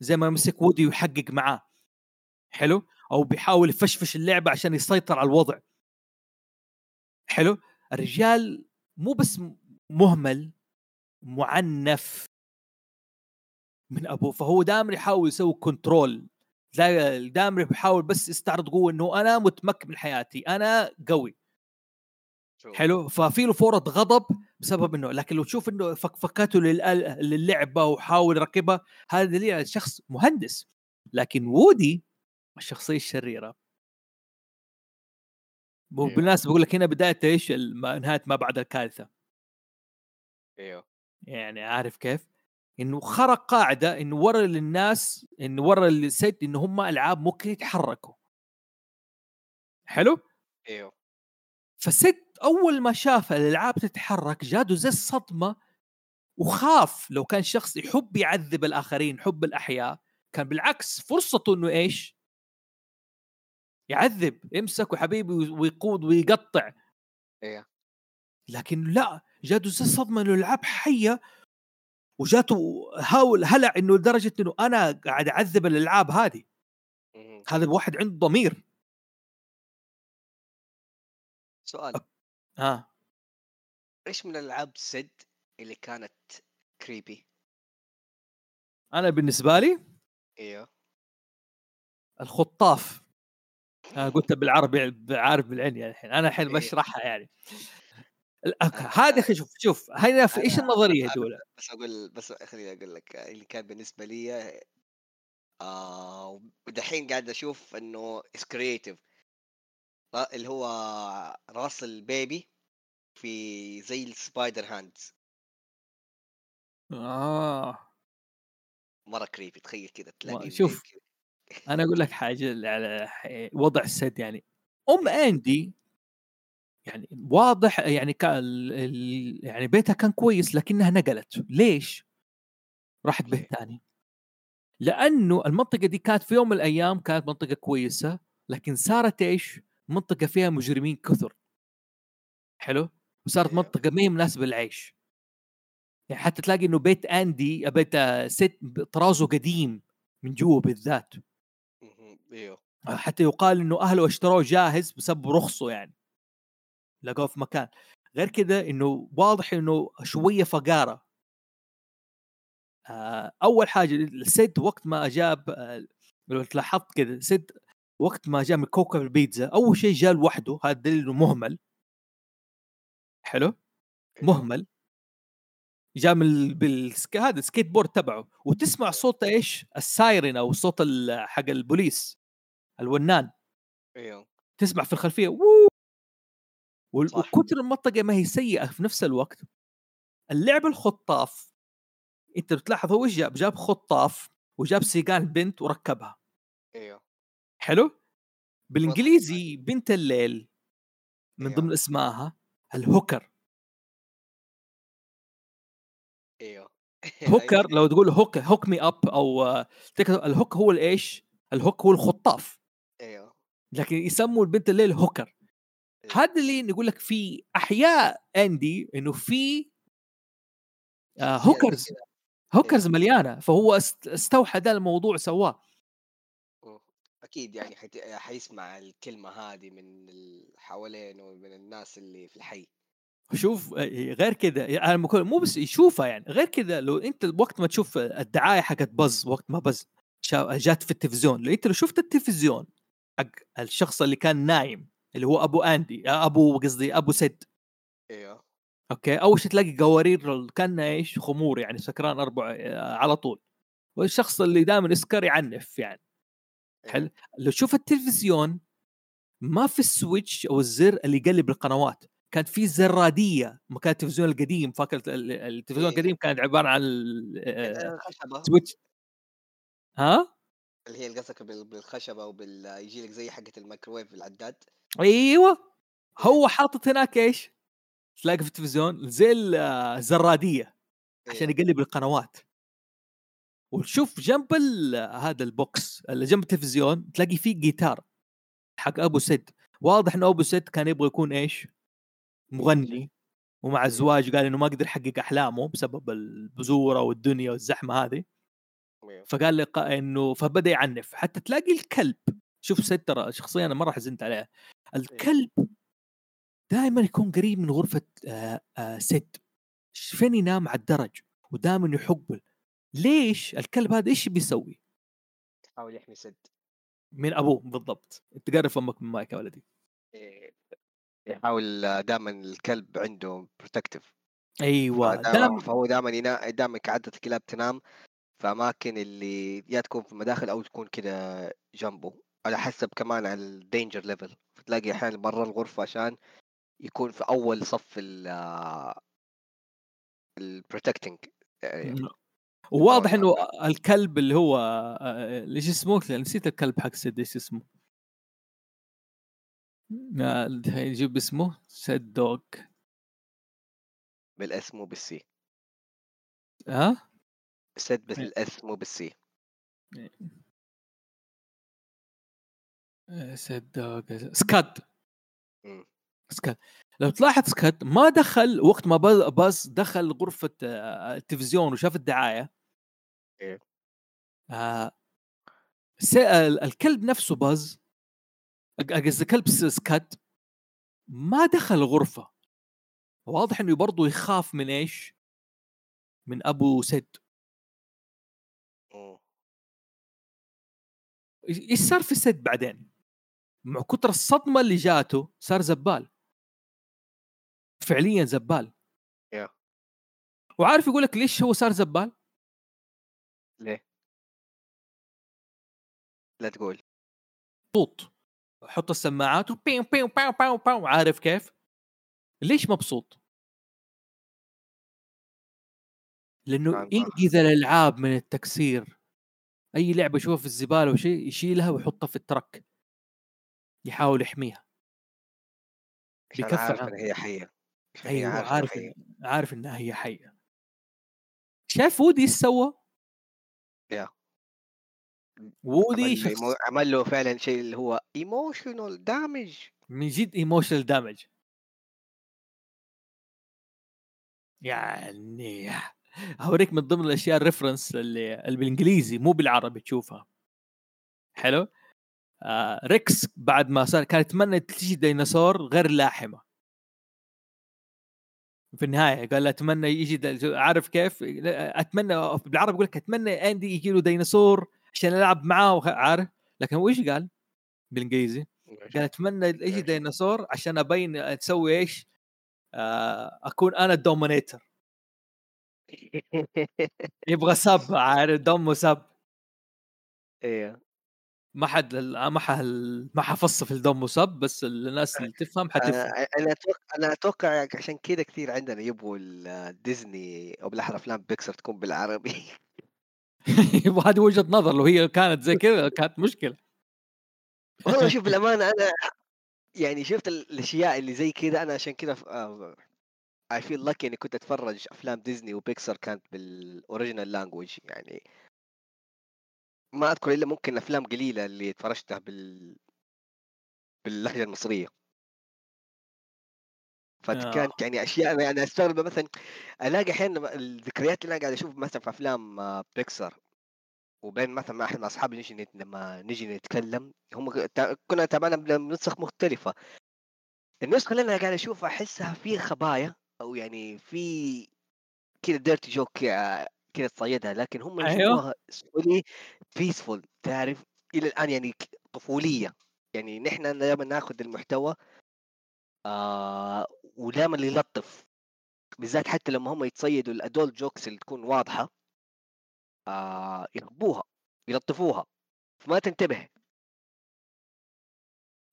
Speaker 1: زي ما مسك وودي ويحقق معاه. حلو؟ أو بيحاول يفشفش اللعبة عشان يسيطر على الوضع. حلو؟ الرجال مو بس مهمل معنف. من ابوه فهو دائما يحاول يسوي كنترول دائما بيحاول بس يستعرض قوة إنه أنا متمكن من حياتي أنا قوي. حلو؟ ففي له فورة غضب بسبب إنه لكن لو تشوف إنه فكفكته للعبة وحاول يركبها هذا دليل شخص مهندس. لكن وودي الشخصية الشريرة أيوه. بقول لك هنا بداية إيش نهاية ما بعد الكارثة
Speaker 2: أيوه
Speaker 1: يعني عارف كيف؟ إنه خرق قاعدة إنه ورا للناس إنه ورا الست إنه هم ألعاب ممكن يتحركوا حلو؟
Speaker 2: أيوه
Speaker 1: فست أول ما شاف الألعاب تتحرك جاده زي الصدمة وخاف لو كان شخص يحب يعذب الآخرين حب الأحياء كان بالعكس فرصته إنه إيش؟ يعذب يمسك وحبيبي ويقود ويقطع.
Speaker 2: إيه.
Speaker 1: لكن لا جاته زي صدمة إنه الالعاب حية وجاته هاول هلع إنه لدرجة إنه أنا قاعد أعذب الألعاب هذه. هذا الواحد عنده ضمير.
Speaker 2: سؤال.
Speaker 1: ها. آه.
Speaker 2: إيش من الألعاب سد اللي كانت كريبي
Speaker 1: أنا بالنسبة لي
Speaker 2: أيوه
Speaker 1: الخطاف. قلت بالعربي عارف بالعين يعني الحين. أنا الحين إيه. بشرحها يعني. هذا أخي شوف شوف هنا في إيش النظرية الأولى؟
Speaker 2: بس أقول بس خليني أقول لك اللي كان بالنسبة لي آه ودحين قاعد أشوف إنه it's creative اللي هو راس ال baby في زي ال spider
Speaker 1: hands
Speaker 2: آه. مرة creepy تخيل كذا تلاقي
Speaker 1: شوف أنا أقول لك حاجة على وضع السد يعني أم أندي يعني واضح يعني كان يعني بيتها كان كويس لكنها نقلت ليش؟ راحت بيت؟ ثاني لأنه المنطقة دي كانت في يوم من الأيام كانت منطقة كويسة لكن صارت إيش؟ منطقة فيها مجرمين كثر حلو؟ وصارت
Speaker 2: أيوه.
Speaker 1: منطقة ما هي مناسبة للعيش يعني حتى تلاقي إنه بيت أندي بيت ست طرازه قديم من جوا بالذات.
Speaker 2: إيوه.
Speaker 1: حتى يقال إنه أهله اشتروه جاهز بسبب رخصه يعني. لقوه في مكان. غير كذا إنه واضح إنه شوية فقارة. آه، أول حاجة السيد وقت ما جاب آه، لو تلاحظت كذا سيد وقت ما جاء من كوكب البيتزا أول شيء جاء لوحده هذا دليل إنه مهمل. حلو؟
Speaker 2: أيوه.
Speaker 1: مهمل. جاء من ال- بال sk... هذا السكيت بورد تبعه وتسمع صوت إيش؟ ال siren أو صوت حق البوليس الونان.
Speaker 2: أيوه.
Speaker 1: تسمع في الخلفية وو وال-
Speaker 2: صح.
Speaker 1: وكتر المنطقة ما هي سيئة في نفس الوقت. اللعب الخطاف. أنت بتلاحظ هو إيش جاب؟ جاب خطاف وجاب سيقان بنت وركبها.
Speaker 2: أيوه.
Speaker 1: حلو؟ بالإنجليزي بنت الليل من
Speaker 2: أيوه.
Speaker 1: ضمن اسمائها ال
Speaker 2: hooker.
Speaker 1: hooker لو تقول hook hook me up أو آه، ال hook هو الإيش؟ ال hook هو الخطاف
Speaker 2: أيوه
Speaker 1: لكن يسموا البنت الليل
Speaker 2: hooker.
Speaker 1: هذا اللي نقول لك في أحياء اندي إنه في آه hookers
Speaker 2: كده. hookers.
Speaker 1: مليانة فهو است- استوحى ده الموضوع سواه
Speaker 2: أكيد يعني. حيسمع الكلمة هذه من حوالينه ومن الناس اللي في الحي
Speaker 1: شوف آه، غير كذا بقول مو بس يشوفها يعني غير كذا لو أنت وقت ما تشوف الدعاية حقت بز وقت ما بز جات في التلفزيون لو أنت لو شفت التلفزيون حق الشخص اللي كان نايم اللي هو أبو أندي آه، أبو قصدي أبو سد
Speaker 2: إيوه.
Speaker 1: okay؟ أول شيء تلاقي قوارير كان إيش؟ خمور يعني سكران أربع آه، على طول. والشخص اللي دائما يسكر يعنف يعني. حلو؟ لو تشوف التلفزيون ما في ال switch أو الزر اللي يقلب القنوات. كانت في زرادية مكان التلفزيون القديم فاكر ال- التلفزيون
Speaker 2: إيه.
Speaker 1: القديم كان عبارة عن switch ها؟
Speaker 2: اللي هي قصدك بال- بالخشبة وبال يجي لك زي حقة الميكروويف العداد.
Speaker 1: أيوه. هو حاطط هناك إيش؟ تلاقي في التلفزيون زي ال- الزراديه عشان
Speaker 2: أيوه.
Speaker 1: يقلب القنوات. وشوف جنب هذا ال box اللي جنب التلفزيون تلاقي فيه جيتار حق أبو سد واضح انه أبو سد كان يبغى يكون إيش؟ مغني ومع الزواج قال إنه ما قدر يحقق أحلامه بسبب البزوره والدنيا والزحمة هذه.
Speaker 2: أيوه.
Speaker 1: فقال لي إنه فبدأ يعنف. حتى تلاقي الكلب. شوف سد ترى شخصيا أنا مرة حزنت عليه. الكلب دائما يكون قريب من غرفة سد فين ينام على الدرج ودائما يحقبل ليش الكلب هذا إيش بيسوي؟
Speaker 2: يحاول يحمي سد
Speaker 1: من أبوه بالضبط. انت قرب فمك من مايك يا ولدي.
Speaker 2: إيه. يحاول دائما الكلب عنده
Speaker 1: protective
Speaker 2: أيوه
Speaker 1: دام
Speaker 2: فهو دائما ينا... دائما كعادة الكلاب تنام في اماكن اللي يا تكون في المداخل أو تكون كده جنبه على حسب كمان على ال danger level فتلاقي أحيانا برا الغرفة عشان يكون في أول صف ال ال protecting
Speaker 1: وواضح
Speaker 2: طبعاً.
Speaker 1: إنه الكلب. اللي هو آه، ليش اسمه؟ نسيت الكلب حق سيد إيش اسمه؟ يجيب اسمه سيد دوغ
Speaker 2: بالاس مو بالسي
Speaker 1: ها
Speaker 2: سد
Speaker 1: إيه.
Speaker 2: بالاس مو بالسي
Speaker 1: سيد دوغ سكاد. سكاد لو تلاحظ سكاد ما دخل وقت ما باز- دخل غرفة آه، التلفزيون وشاف الدعاية.
Speaker 2: إيه.
Speaker 1: آه، الكلب نفسه باز قصدي كلب س- سكاد ما دخل الغرفه واضح إنه برضه يخاف من إيش؟ من أبو سد. إيش إيش صار في سد بعدين؟ مع كتر الصدمة اللي جاته صار زبال فعليا زبال. وعارف يقول لك ليش هو صار زبال؟
Speaker 2: ليه؟ لا تقول
Speaker 1: مبسوط حط السماعات وبيو بيو باو باو باو عارف كيف؟ ليش مبسوط؟
Speaker 2: لأنه
Speaker 1: ينقذ الألعاب من التكسير أي لعبة يشوفها في الزبالة وشيء يشيلها ويحطها في الترك يحاول يحميها بيكفر
Speaker 2: عارف. إن هي
Speaker 1: حية
Speaker 2: أيوه
Speaker 1: عارف
Speaker 2: حية.
Speaker 1: إن- عارف إنها هي حية شايف وودي إيش سوى؟
Speaker 2: yeah.
Speaker 1: وودي
Speaker 2: عمل,
Speaker 1: شخص
Speaker 2: عمل له فعلا شيء اللي هو ايموشنال دامج
Speaker 1: من جد ايموشنال دامج يعني اوريك من ضمن الأشياء ال reference اللي, اللي بالإنجليزي مو بالعربي تشوفها. حلو؟ آه ريكس بعد ما صار كان يتمنى تجي ديناصور غير لاحمة. في النهاية قال أتمنى يجي عارف كيف؟ أتمنى بالعربي يقول لك أتمنى أندي يجي له ديناصور عشان ألعب معاه عارف؟ لكن هو إيش قال؟ بالإنجليزي. قال أتمنى
Speaker 2: ماشي.
Speaker 1: ديناصور عشان أبين تسوي إيش؟ آه أكون أنا الدومينيتر. يبغى سب عارف؟ دمه سب.
Speaker 2: أيوه
Speaker 1: ما حد ما حد ما حفص في الدم وسب بس الناس اللي تفهم حتفهم.
Speaker 2: أنا أتوقع أنا أتوقع عشان كذا كثير عندنا يبغوا ديزني أو بالاحرى افلام بيكسر تكون بالعربي.
Speaker 1: وهذه وجهة نظر لو هي كانت زي كذا كانت مشكلة.
Speaker 2: والله شوف بالأمانة أنا يعني شفت ال- الأشياء اللي زي كذا أنا عشان كذا I feel lucky إني كنت أتفرج أفلام ديزني وبيكسر كانت بال original language يعني. ما أذكر إلا ممكن أفلام قليلة اللي اتفرجتها بال باللهجة المصرية. فكانت يعني أشياء أنا أنا أستغرب مثلا ألاقي أحيانا الذكريات اللي أنا قاعد أشوف مثلا في أفلام آه، بيكسر وبين مثلا مع أحد أصحابي نجي نت- لما نجي نتكلم هم كنا تابعنا بنسخ مختلفة. النسخة اللي أنا قاعد أشوفها أحسها في خبايا أو يعني في كذا ديرتي جوك كذا تصيدها لكن هم
Speaker 1: أيوه.
Speaker 2: سولي peaceful تعرف؟ إلى الآن يعني طفولية. يعني نحن دائما ناخذ المحتوى آه ودائما يلطف بالذات حتى لما هم يتصيدوا ال adult jokes اللي تكون واضحة آه يخبوها يلطفوها فما تنتبه.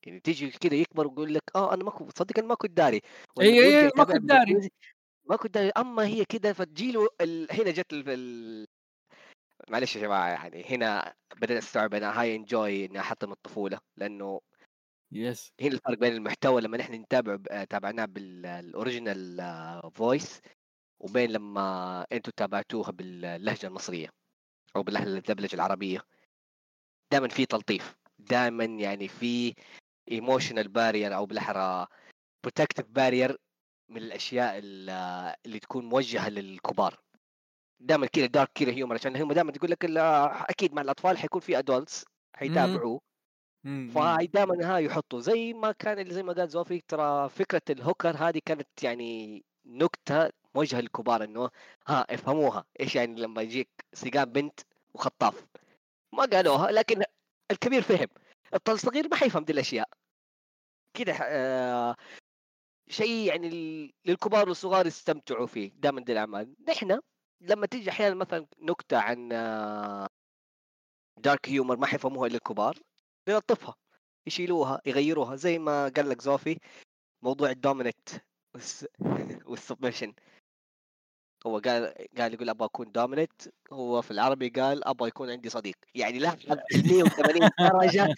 Speaker 2: يعني تيجي كذا يكبر ويقول لك آه أنا ما كنت تصدق أنا ما كنت داري
Speaker 1: اي اي ما كنت داري.
Speaker 2: ما كنت داري. أما هي كذا فتجيله ال... هنا جت ال... ال... معلش يا جماعة يعني هنا بدأت استوعب أنا why enjoy اني احطم الطفولة لأنه
Speaker 1: yes
Speaker 2: هنا الفرق بين المحتوى لما نحن نتابع ب- تابعناه بال original voice وبين لما أنتم تابعتوها باللهجة المصرية أو باللهجة العربية. دائما في تلطيف. دائما يعني في emotional barrier أو بالأحرى protective barrier من الأشياء ال- اللي تكون موجهة للكبار. دائما كذا دارك كذا هيومر عشان هم دائما تقول لك أكيد مع الأطفال حيكون في ادولتس حيتابعوه. فهاي دائما ها يحطوا. زي ما كان اللي زي ما قال زوفي ترى فكرة الهوكر هذه كانت يعني نكتة موجهة للكبار إنه ها افهموها. إيش يعني لما يجيك سيجان بنت وخطاف؟ ما قالوها لكن الكبير فهم. الصغير ما حيفهم دي الأشياء. كده آه شيء يعني للكبار والصغار يستمتعوا فيه دائما دي الأعمال. نحن لما تيجي أحيانا مثلا نكتة عن dark humor ما حيفهموها إلا الكبار. يلطفها يشيلوها يغيروها زي ما قال لك زوفي موضوع ال dominant وال submission. هو قال قال يقول أبغى أكون dominant هو في العربي قال أبغى يكون عندي صديق. يعني لا 180 درجة.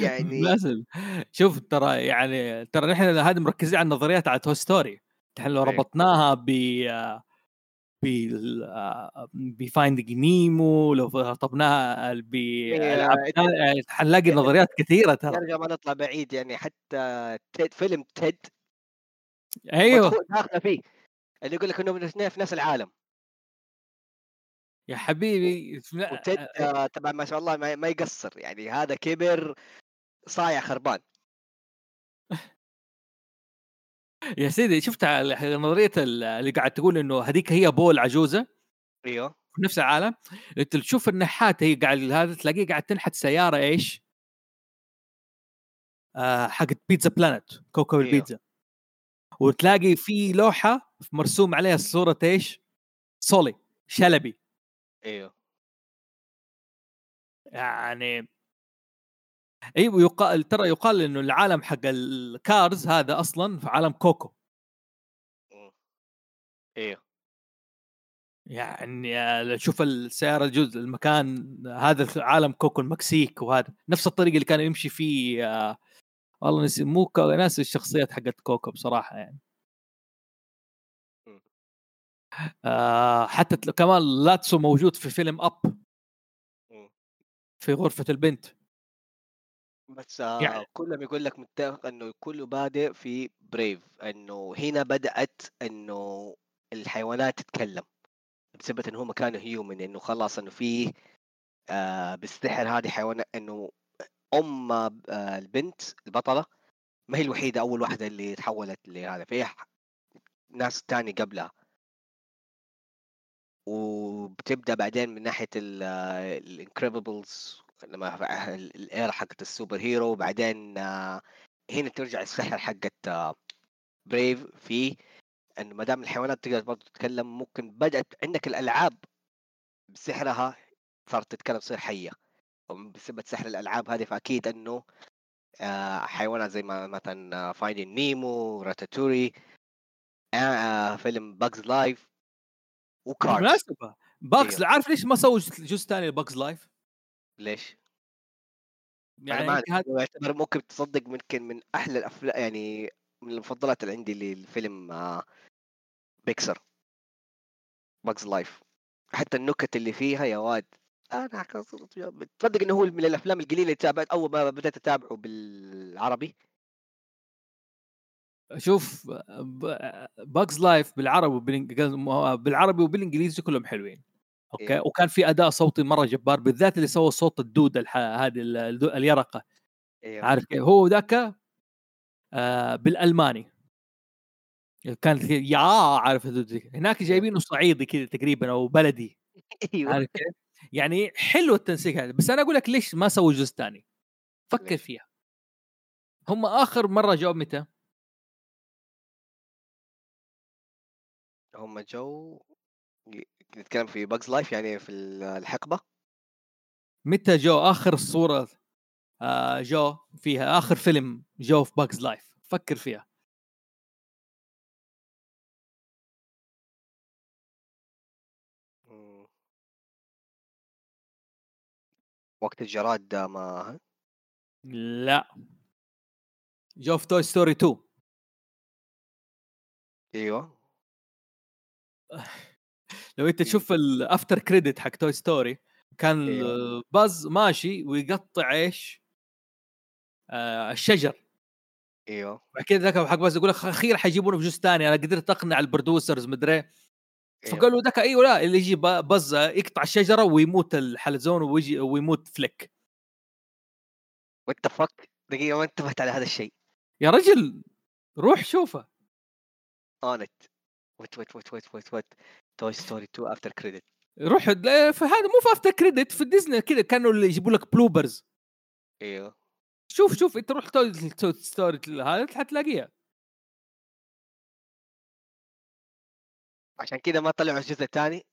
Speaker 2: يعني
Speaker 1: لازم شوف ترى يعني ترى نحن هذه مركزين على النظريات على توي ستوري نحن لو
Speaker 2: إيه.
Speaker 1: ربطناها ب ب بفايندينج نيمو لو ربطناها بألعاب
Speaker 2: إيه،
Speaker 1: ثانية، حنلاقي نظريات كثيرة ترى.
Speaker 2: نرجع ما نطلع بعيد يعني حتى تيد فيلم تيد أيوه. داخلة فيه اللي يقول لك انهم الاثنين في نفس العالم.
Speaker 1: يا حبيبي
Speaker 2: وتيد آه، طبعا ما شاء الله ما يقصر يعني هذا كبر صايع خربان.
Speaker 1: يا سيدي شفت نظرية اللي قاعد تقول إنه هذيك هي بول عجوزة
Speaker 2: أيوه
Speaker 1: في نفس العالم أنت تشوف النحات هي قاعد هذا تلاقيه قاعد تنحت سيارة إيش؟ آه حقت Pizza Planet كوكب
Speaker 2: أيوه.
Speaker 1: البيتزا وتلاقي في لوحة مرسوم عليها صورة إيش؟ سولي شلبي
Speaker 2: أيوه
Speaker 1: يعني أيوه يقال ترى يقال إنه العالم حق ال Cars هذا أصلا في عالم Coco.
Speaker 2: أيوه
Speaker 1: يعني آه، شوف السيارة الجزء المكان هذا عالم Coco المكسيك وهذا. نفس الطريق اللي كان يمشي فيه آه والله نسي مو ناس الشخصيات حقت Coco بصراحة يعني. آه حتى كمان Lotso موجود في فيلم Up. في غرفة البنت.
Speaker 2: بس آه يعني كلهم يقول لك متفق إنه كله بادئ في Brave إنه هنا بدأت إنه الحيوانات تتكلم بسبب إنه هم كانوا human إنه خلاص إنه في آه بالسحر هذه حيوانات إنه أم آه البنت البطلة ما هي الوحيدة أول واحدة اللي تحولت لهذا في ناس تاني قبلها. وبتبدأ بعدين من ناحية ال Incredibles لما ال era حقت ال superhero وبعدين آه، هنا ترجع السحر حقت Brave آه، في إنه ما دام الحيوانات تقدر برضه تتكلم ممكن بدأت عندك الألعاب بسحرها صارت تتكلم تصير حية بسبب سحر الألعاب هذه فأكيد إنه آه، حيوانات زي ما مثلا Finding Nemo Ratatouille فيلم Bug's Life
Speaker 1: و Cars بالمناسبة Bug's أيوه. عارف ليش ما سووا جزء ثاني ل Bug's Life؟
Speaker 2: ليش؟ يعني ما هذا يعتبر ممكن تصدق ممكن من أحلى الافلام يعني من المفضلات اللي عندي للفيلم آه Pixar. Bug's Life. حتى النكت اللي فيها يا واد أنا تصدق إنه هو من الأفلام القليلة اللي تابعت أول ما بدأت أتابعه بالعربي؟
Speaker 1: شوف Bug's Life بالعربي بالعربي وبالإنجليزي كلهم حلوين. أوكي. إيه. وكان في أداء صوتي مرة جبار بالذات اللي سوى صوت الدوده هذه اليرقة. إيه. عارف كيف؟ هو ذاك آه بالألماني. كان يا عارف هناك إيه. جايبينه صعيدي كذا تقريبا أو بلدي. أيوه. عارف؟ يعني حلو التنسيق هذا. بس أنا أقول لك ليش ما سووا جزء ثاني؟ فكر فيها. هم آخر مرة جو متى؟
Speaker 2: هم جو نتكلم في باجز لايف يعني في الحقبة.
Speaker 1: متى جو آخر الصورة آه جو فيها؟ آخر فيلم جو في Bug's Life فكر فيها.
Speaker 2: وقت الجراد ما
Speaker 1: لا. جو في Toy Story 2
Speaker 2: أيوه.
Speaker 1: لو انت تشوف ال after credit حق Toy Story كان أيوه. Buzz ماشي ويقطع إيش؟ آه الشجر.
Speaker 2: أيوه.
Speaker 1: بعد كذا ذاك حق Buzz يقول لك أخيرا حيجيبونه في جزء ثاني أنا قدرت أقنع ال producers مدري أيوه. فقالوا ذاك أيوه لا اللي يجي Buzz يقطع الشجرة ويموت الحلزون ويجي ويموت Flik.
Speaker 2: what fuck دقيقة ما انتبهت على هذا الشيء.
Speaker 1: يا رجل روح شوفه.
Speaker 2: what what what what what what what Toy Story 2 after credit
Speaker 1: روح فهذا مو في after credit في ديزني كذا كانوا اللي يجيبوا لك bloopers
Speaker 2: إيوه.
Speaker 1: شوف شوف إنت روح Toy Story هذا حتلاقيها.
Speaker 2: عشان كذا ما طلعوا الجزء الثاني.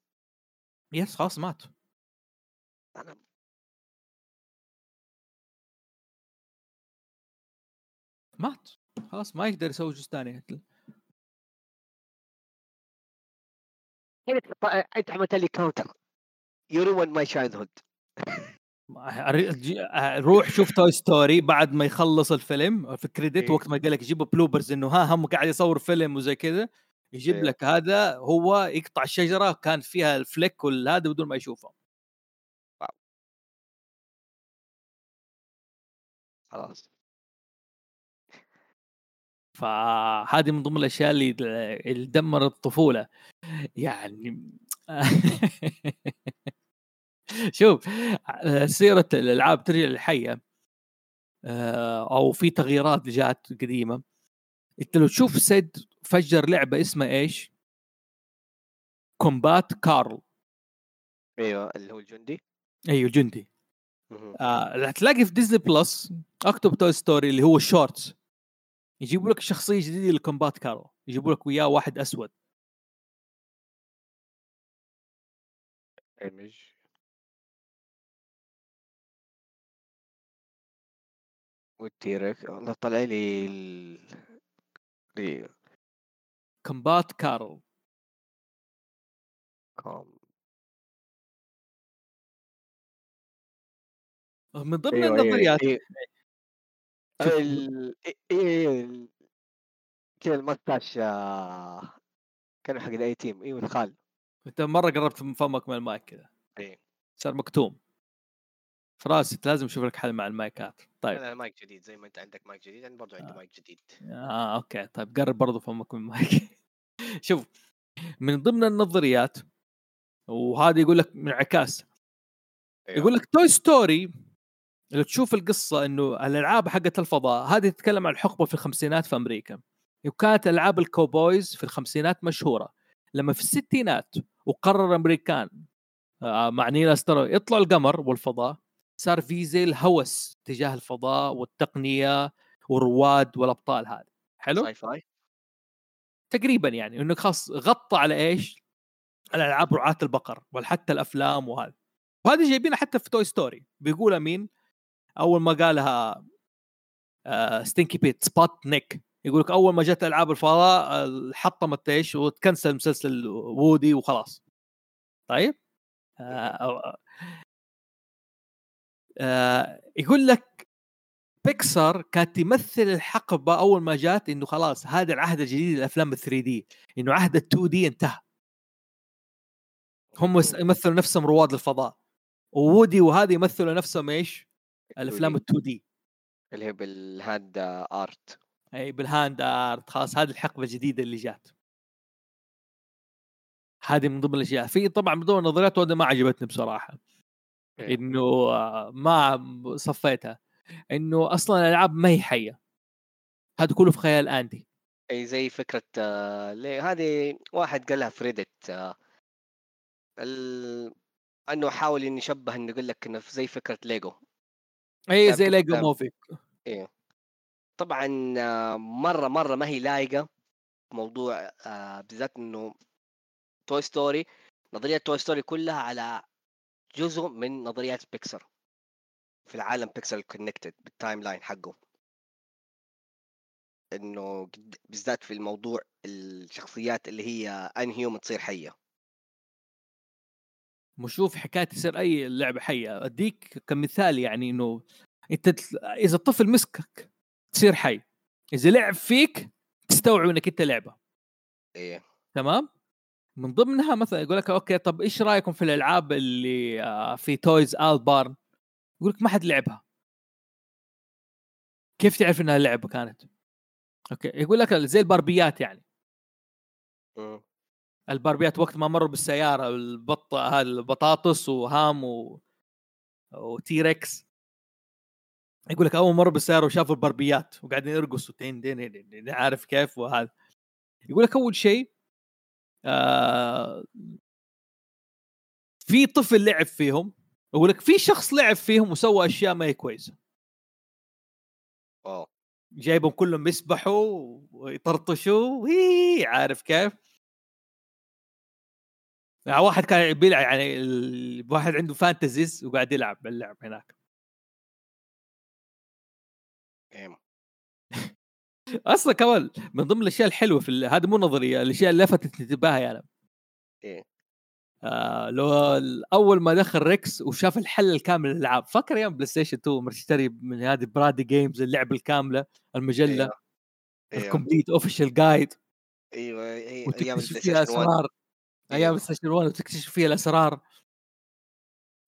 Speaker 1: yes خلاص مات.
Speaker 2: أنا
Speaker 1: مات. خلاص ما يقدر يسوي جزء ثاني.
Speaker 2: أنت عملت لي counter you my childhood
Speaker 1: روح شوف Toy Story بعد ما يخلص الفيلم في ال credit وقت ما قال لك يجيبوا bloopers إنه ها هم قاعد يصور فيلم وزي كذا يجيب إيه. لك هذا هو يقطع الشجرة كان فيها ال Flik والهذا بدون ما يشوفه.
Speaker 2: خلاص.
Speaker 1: فهذه من ضمن الأشياء اللي اللي دمرت الطفولة. يعني شوف سيرة الألعاب ترجع للحيه آه، أو في تغييرات جات قديمة. أنت لو تشوف سيد فجر لعبة اسمها إيش؟ كومبات كارل
Speaker 2: أيوه اللي هو الجندي؟
Speaker 1: أيوه جندي آه تلاقي في ديزني بلس أكتب توي ستوري اللي هو الشورتس يجيبوا لك شخصية جديدة لكومبات كارو يجيبوا لك وياه واحد أسود.
Speaker 2: ايمج والتيرك والله طلع لي ال...
Speaker 1: كومبات كارل
Speaker 2: كوم
Speaker 1: من ضمن
Speaker 2: أيوه، أيوه،
Speaker 1: النظريات. شوف
Speaker 2: ال إي إي ال كذا المستاش آه، كان حق الأي تيم أيوه الخال
Speaker 1: انت مرة قربت من فمك من المايك كذا.
Speaker 2: إيه.
Speaker 1: صار مكتوم. في راسي لازم أشوف لك حل مع المايكات. طيب.
Speaker 2: أنا مايك جديد زي ما أنت عندك مايك جديد أنا برضو عندي
Speaker 1: آه.
Speaker 2: مايك جديد.
Speaker 1: آه أوكي. طيب قرب برضو فمك من المايك. شوف من ضمن النظريات وهذا يقول لك من عكاس
Speaker 2: أيوه.
Speaker 1: يقول لك Toy Story لو تشوف القصة إنه الألعاب حقت الفضاء هذه تتكلم عن الحقبه في الخمسينات في أمريكا. وكانت ألعاب ال cowboys في الخمسينات مشهورة. لما في الستينات وقرر الامريكان آه، مع نيل أسترو. يطلعوا القمر والفضاء. صار في زي الهوس تجاه الفضاء والتقنية والرواد والأبطال هذه. حلو؟
Speaker 2: sci-fi.
Speaker 1: تقريبا يعني. إنه خلاص غطى على إيش؟ الالعاب رعاة البقر وحتى الأفلام وهذا. وهذه جايبينها حتى في Toy Story. بيقولها مين؟ أول ما قالها آه Stinky Pete Sputnik يقول لك أول ما جت ألعاب الفضاء حطمت إيش؟ وتكنسل مسلسل وودي وخلاص. طيب؟ آه آه يقول لك بيكسار كانت تمثل الحقبة أول ما جات إنه خلاص هذا العهد الجديد للأفلام ال 3D. إنه عهد ال 2D انتهى. هم يمثلوا نفسهم رواد الفضاء. وودي وهذا يمثلوا نفسهم إيش؟ الأفلام ال 2D.
Speaker 2: اللي هي بال hand
Speaker 1: art. إي بال hand art خلاص هذه الحقبة الجديدة اللي جات. هذه من ضمن الأشياء. في طبعا من ضمن النظريات وهذه ما عجبتني بصراحة.
Speaker 2: إيه.
Speaker 1: إنه ما صفيتها. إنه أصلا الألعاب ما هي حية. هذا كله في خيال أندي.
Speaker 2: إي زي فكرة آه، ليه هذه واحد قالها في Reddit آه، ال... إنه حاول إنه يشبه إنه يقول لك إنه زي فكرة ليجو
Speaker 1: إي
Speaker 2: كان
Speaker 1: زي
Speaker 2: Lego.
Speaker 1: Movie
Speaker 2: إيه. طبعا مرة مرة ما هي لايقة موضوع آه، بالذات إنه Toy Story نظرية Toy Story كلها على جزء من نظريات بيكسر في العالم بيكسر connected بال timeline حقه. إنه بالذات في الموضوع الشخصيات اللي هي inhuman تصير حية.
Speaker 1: وشوف حكاية تصير أي لعبة حية. أديك كمثال يعني إنه أنت إذا الطفل مسكك تصير حي. إذا لعب فيك تستوعب إنك أنت لعبة.
Speaker 2: إيه.
Speaker 1: تمام؟ من ضمنها مثلا يقول لك okay طب إيش رأيكم في الألعاب اللي آه، في Toys Al Barn يقول لك ما حد لعبها. كيف تعرف إنها لعبة كانت؟ okay يقول لك زي الباربيات يعني. الباربيات وقت ما مروا بالسيارة البط هذا البطاطس وهام و... وتيركس يقول لك أول مرة بالسياره وشافوا الباربيات وقاعدين يرقصوا تين دين عارف كيف وهذا. يقول لك أول شيء آه في طفل لعب فيهم يقول لك في شخص لعب فيهم وسوى أشياء ما هي
Speaker 2: كويسة.
Speaker 1: جايبهم كلهم يسبحوا ويطرطشوا وي عارف كيف؟ يعني واحد كان بيلعب يعني واحد عنده fantasies وقاعد يلعب باللعب هناك. أصلا كمان من ضمن الأشياء الحلوة في هذه مو نظرية الأشياء اللي لفتت انتباهي أنا.
Speaker 2: إيه.
Speaker 1: آه لو أول ما دخل ريكس وشاف الحل الكامل للألعاب. فاكر أيام بلاي ستيشن 2 لما تشتري من هذه BradyGames اللعبة الكاملة المجلة؟ أيوه.
Speaker 2: أيوه. ال
Speaker 1: complete official guide
Speaker 2: أيوه إيه، أيام
Speaker 1: وتكتشف
Speaker 2: البلاي
Speaker 1: فيها
Speaker 2: ستيشن 1
Speaker 1: أسرار. أيام
Speaker 2: أيوه.
Speaker 1: بلاي ستيشن 1 وتكتشف فيها الأسرار.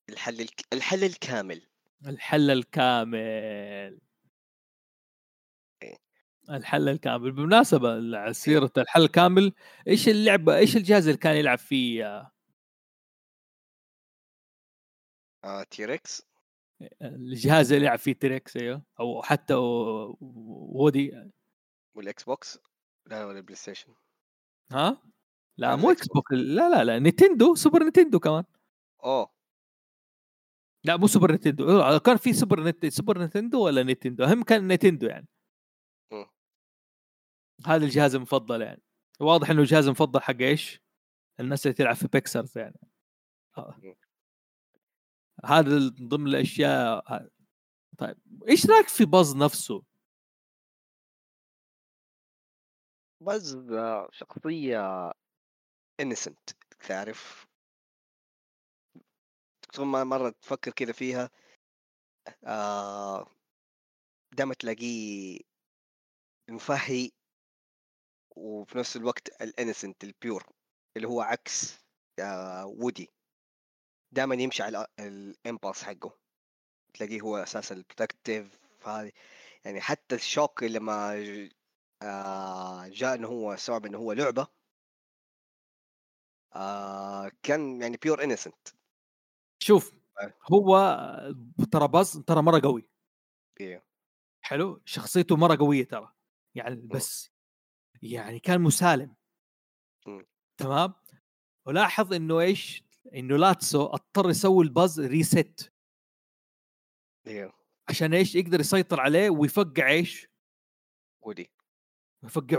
Speaker 2: الحل الك... الحل الكامل.
Speaker 1: الحل الكامل.
Speaker 2: إيه.
Speaker 1: الحل الكامل. بالمناسبة على سيرة الحل الكامل إيش اللعبة إيش الجهاز اللي كان يلعب فيه آه،
Speaker 2: آه تيركس
Speaker 1: الجهاز اللي يلعب فيه تريكس أيوه. أو حتى وودي.
Speaker 2: والإكس بوكس؟ لا ولا البلاي ستيشن.
Speaker 1: ها؟ لا مو إكس بوكس لا لا لا نينتندو سوبر نينتندو كمان.
Speaker 2: أوه.
Speaker 1: لا مو سوبر نينتندو. كان في سوبر نت سوبر نينتندو ولا نينتندو؟ هم كان نينتندو يعني. هذا الجهاز المفضل يعني واضح إنه الجهاز المفضل حق إيش؟ الناس اللي تلعب في بيكسرز يعني آه. هذا من ضمن الأشياء طيب إيش رأيك في باز نفسه؟
Speaker 2: بس آه، شخصية innocent تعرف ثم مرة تفكر كذا فيها آه دائما تلاقيه مفهي وفي نفس الوقت ال innocent ال pure اللي هو عكس آه وودي دائما يمشي على ال impulse حقه. تلاقيه هو أساسا ال protective هذه. يعني حتى ال shock لما آه جاء إنه هو استوعب إنه هو لعبة آه كان يعني pure innocent
Speaker 1: شوف هو ترى باز ترى مرة قوي.
Speaker 2: أيوه
Speaker 1: حلو؟ شخصيته مرة قوية ترى. يعني بس يعني كان مسالم. تمام؟ ولاحظ إنه إيش؟ إنه Lotso اضطر يسوي الباز reset
Speaker 2: أيوه
Speaker 1: عشان إيش؟ يقدر يسيطر عليه ويفقع إيش؟ وودي
Speaker 2: يفقع.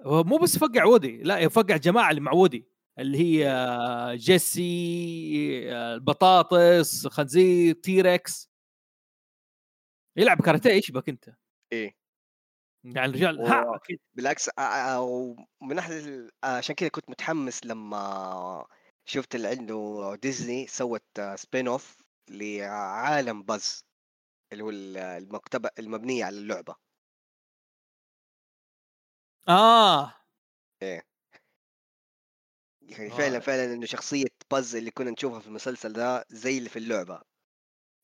Speaker 1: هو مو بس يفقع وودي لا يفقع الجماعه اللي مع وودي. اللي هي جيسي البطاطس خنزير تيركس يلعب كاراتيه إيش بك أنت؟
Speaker 2: إيه.
Speaker 1: يعني الرجال
Speaker 2: و-
Speaker 1: ها.
Speaker 2: بالعكس ومن ناحية عشان كذا كنت متحمس لما شفت اللي عنده ديزني سوت سبين اوف لعالم باز اللي هو ال- المكتبة المبنية على اللعبة
Speaker 1: آه
Speaker 2: يعني
Speaker 1: آه.
Speaker 2: فعلا فعلا إنه شخصية باز اللي كنا نشوفها في المسلسل ده زي اللي في اللعبة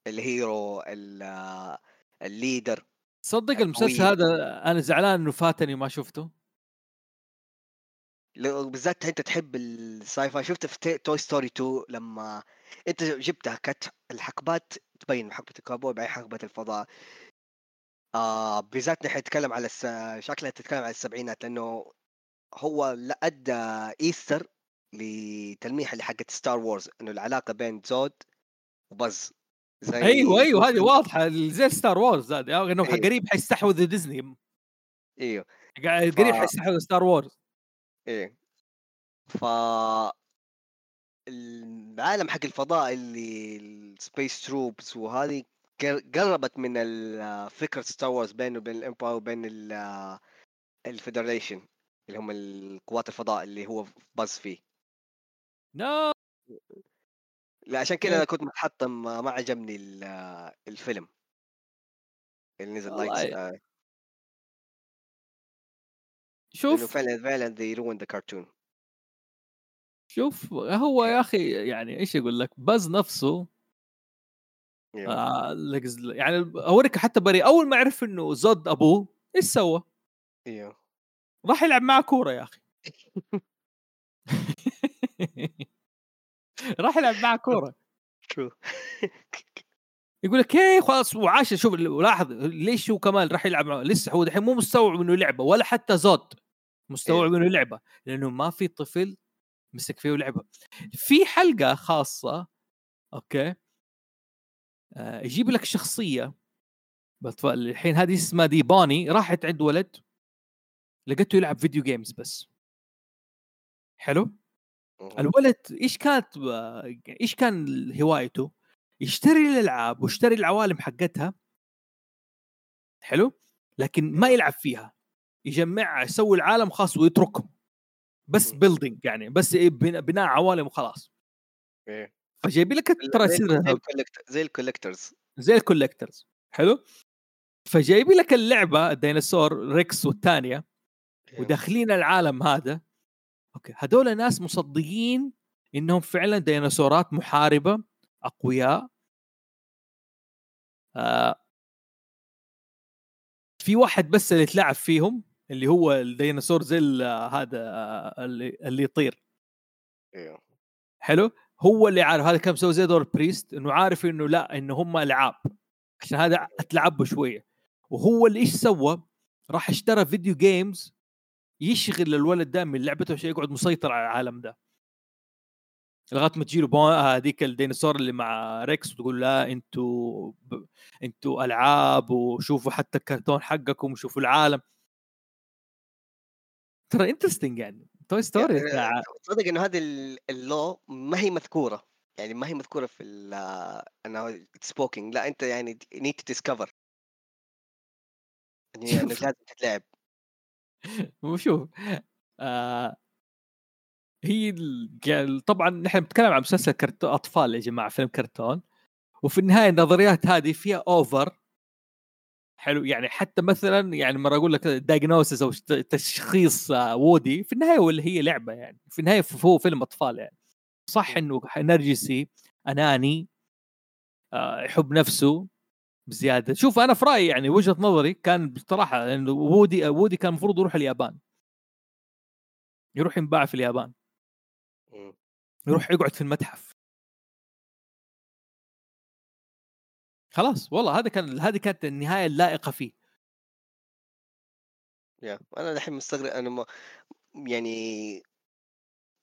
Speaker 2: ال hero ال- ال leader
Speaker 1: صدق
Speaker 2: القوية.
Speaker 1: المسلسل هذا أنا زعلان إنه فاتني وما شفته.
Speaker 2: لو بالذات أنت تحب ال sci-fi شفت في Toy Story 2 لما أنت جبتها كانت الحقبات تبين حقبة الكابوي بعدين حقبة الفضاء. آه بالذات نحن نتكلم على الس... شكلها تتكلم على السبعينات لأنه هو أدى Easter لتلميح اللي حقت Star Wars إنه العلاقة بين زود و Buzz. زي
Speaker 1: أيوه أيوه هذه واضحة زي Star Wars هذه. إنه
Speaker 2: إيه.
Speaker 1: قريب حيستحوذ ديزني. أيوه. قريب
Speaker 2: ف-
Speaker 1: حيستحوذ ستار وورز
Speaker 2: إيه. ف العالم حق الفضاء اللي ال space troops وهذه قر- قربت من ال- فكرة Star Wars بينه وبين ال empire وبين ال federation اللي هم القوات الفضاء اللي هو Buzz فيه.
Speaker 1: لا
Speaker 2: لا عشان
Speaker 1: إيه.
Speaker 2: كذا أنا كنت متحطم ما عجبني ال- الفيلم. اللي نزل Lightyear لأنه
Speaker 1: شوف
Speaker 2: فعلا فعلا they ruined the cartoon.
Speaker 1: شوف هو يا أخي يعني إيش أقول لك؟ Buzz نفسه.
Speaker 2: Yeah.
Speaker 1: آه يعني اوريك حتى بري أول ما عرف إنه زود أبوه إيش سوى؟
Speaker 2: أيوه
Speaker 1: راح يلعب معاه كورة يا أخي. راح يلعب معاه كورة.
Speaker 2: true
Speaker 1: يقول لك إيه خلاص وعاش شوف ولاحظ ليش هو كمان راح يلعب معه. لسه هو دحين مو مستوعب إنه لعبة ولا حتى زود مستوعب إنه لعبة لأنه ما في طفل مسك فيه لعبة. في حلقة خاصة أوكي؟ آه يجيب لك شخصية. الحين هذه اسمها دي Bonnie. راحت عند ولد لقيته يلعب video games بس. حلو؟ الولد إيش كانت إيش كان هوايته؟ يشتري الألعاب ويشتري العوالم حقتها. حلو؟ لكن ما يلعب فيها. يجمعها يسوي العالم خاص ويتركهم. بس. building يعني بس إيه بنا- بناء عوالم وخلاص.
Speaker 2: إيه.
Speaker 1: فجايبين لك ترى
Speaker 2: زي
Speaker 1: يصير
Speaker 2: زي
Speaker 1: ال collectors حلو؟ فجايبين لك اللعبة الديناصور Rex والثانيه وداخلين العالم هذا. okay. هذول ناس مصدقين إنهم فعلا ديناصورات محاربة أقوياء. آه. في واحد بس اللي تلعب فيهم اللي هو الديناصور زي ال- هذا آه، اللي, اللي يطير.
Speaker 2: أيوه
Speaker 1: حلو. هو اللي عارف هذا كان مسوي زي دور priest إنه عارف إنه لا إنه هم ألعاب. عشان هذا اتلعبوا شوية. وهو اللي إيش سوى؟ راح اشترى video games يشغل الولد ده من لعبته عشان يقعد مسيطر على العالم ده. لغاية ما تجيله بو- هذيك الديناصور اللي مع Rex وتقول لا أنتوا ب... أنتوا ألعاب وشوفوا حتى الكرتون حقكم وشوفوا العالم. ترى انترستنج يعني. توي ستوري
Speaker 2: يعني تصدق إنه هذه ال- اللو ما هي مذكورة. يعني ما هي مذكورة في ال انه سبوكينج لا أنت يعني نيد تو ديسكفر يعني. لازم تتلعب.
Speaker 1: وشوف آه هي ال- طبعا نحن بنتكلم عن مسلسل كرتون أطفال يا جماعة فيلم كرتون. وفي النهاية النظريات هذه فيها اوفر حلو يعني حتى مثلا يعني مرة أقول لك diagnosis أو تشخيص آه، Woody في النهاية ولا هي لعبة يعني. في النهاية هو فيلم أطفال يعني. صح إنه نرجسي أناني آه، يحب نفسه. بزيادة. شوف أنا في رأيي يعني وجهة نظري كان بصراحة انه Woody Woody كان المفروض يروح اليابان. يروح ينباع في اليابان. يروح يقعد في المتحف. خلاص والله هذا كان هذه كانت النهاية اللائقة فيه.
Speaker 2: يا أنا الحين مستغرب أنا ما يعني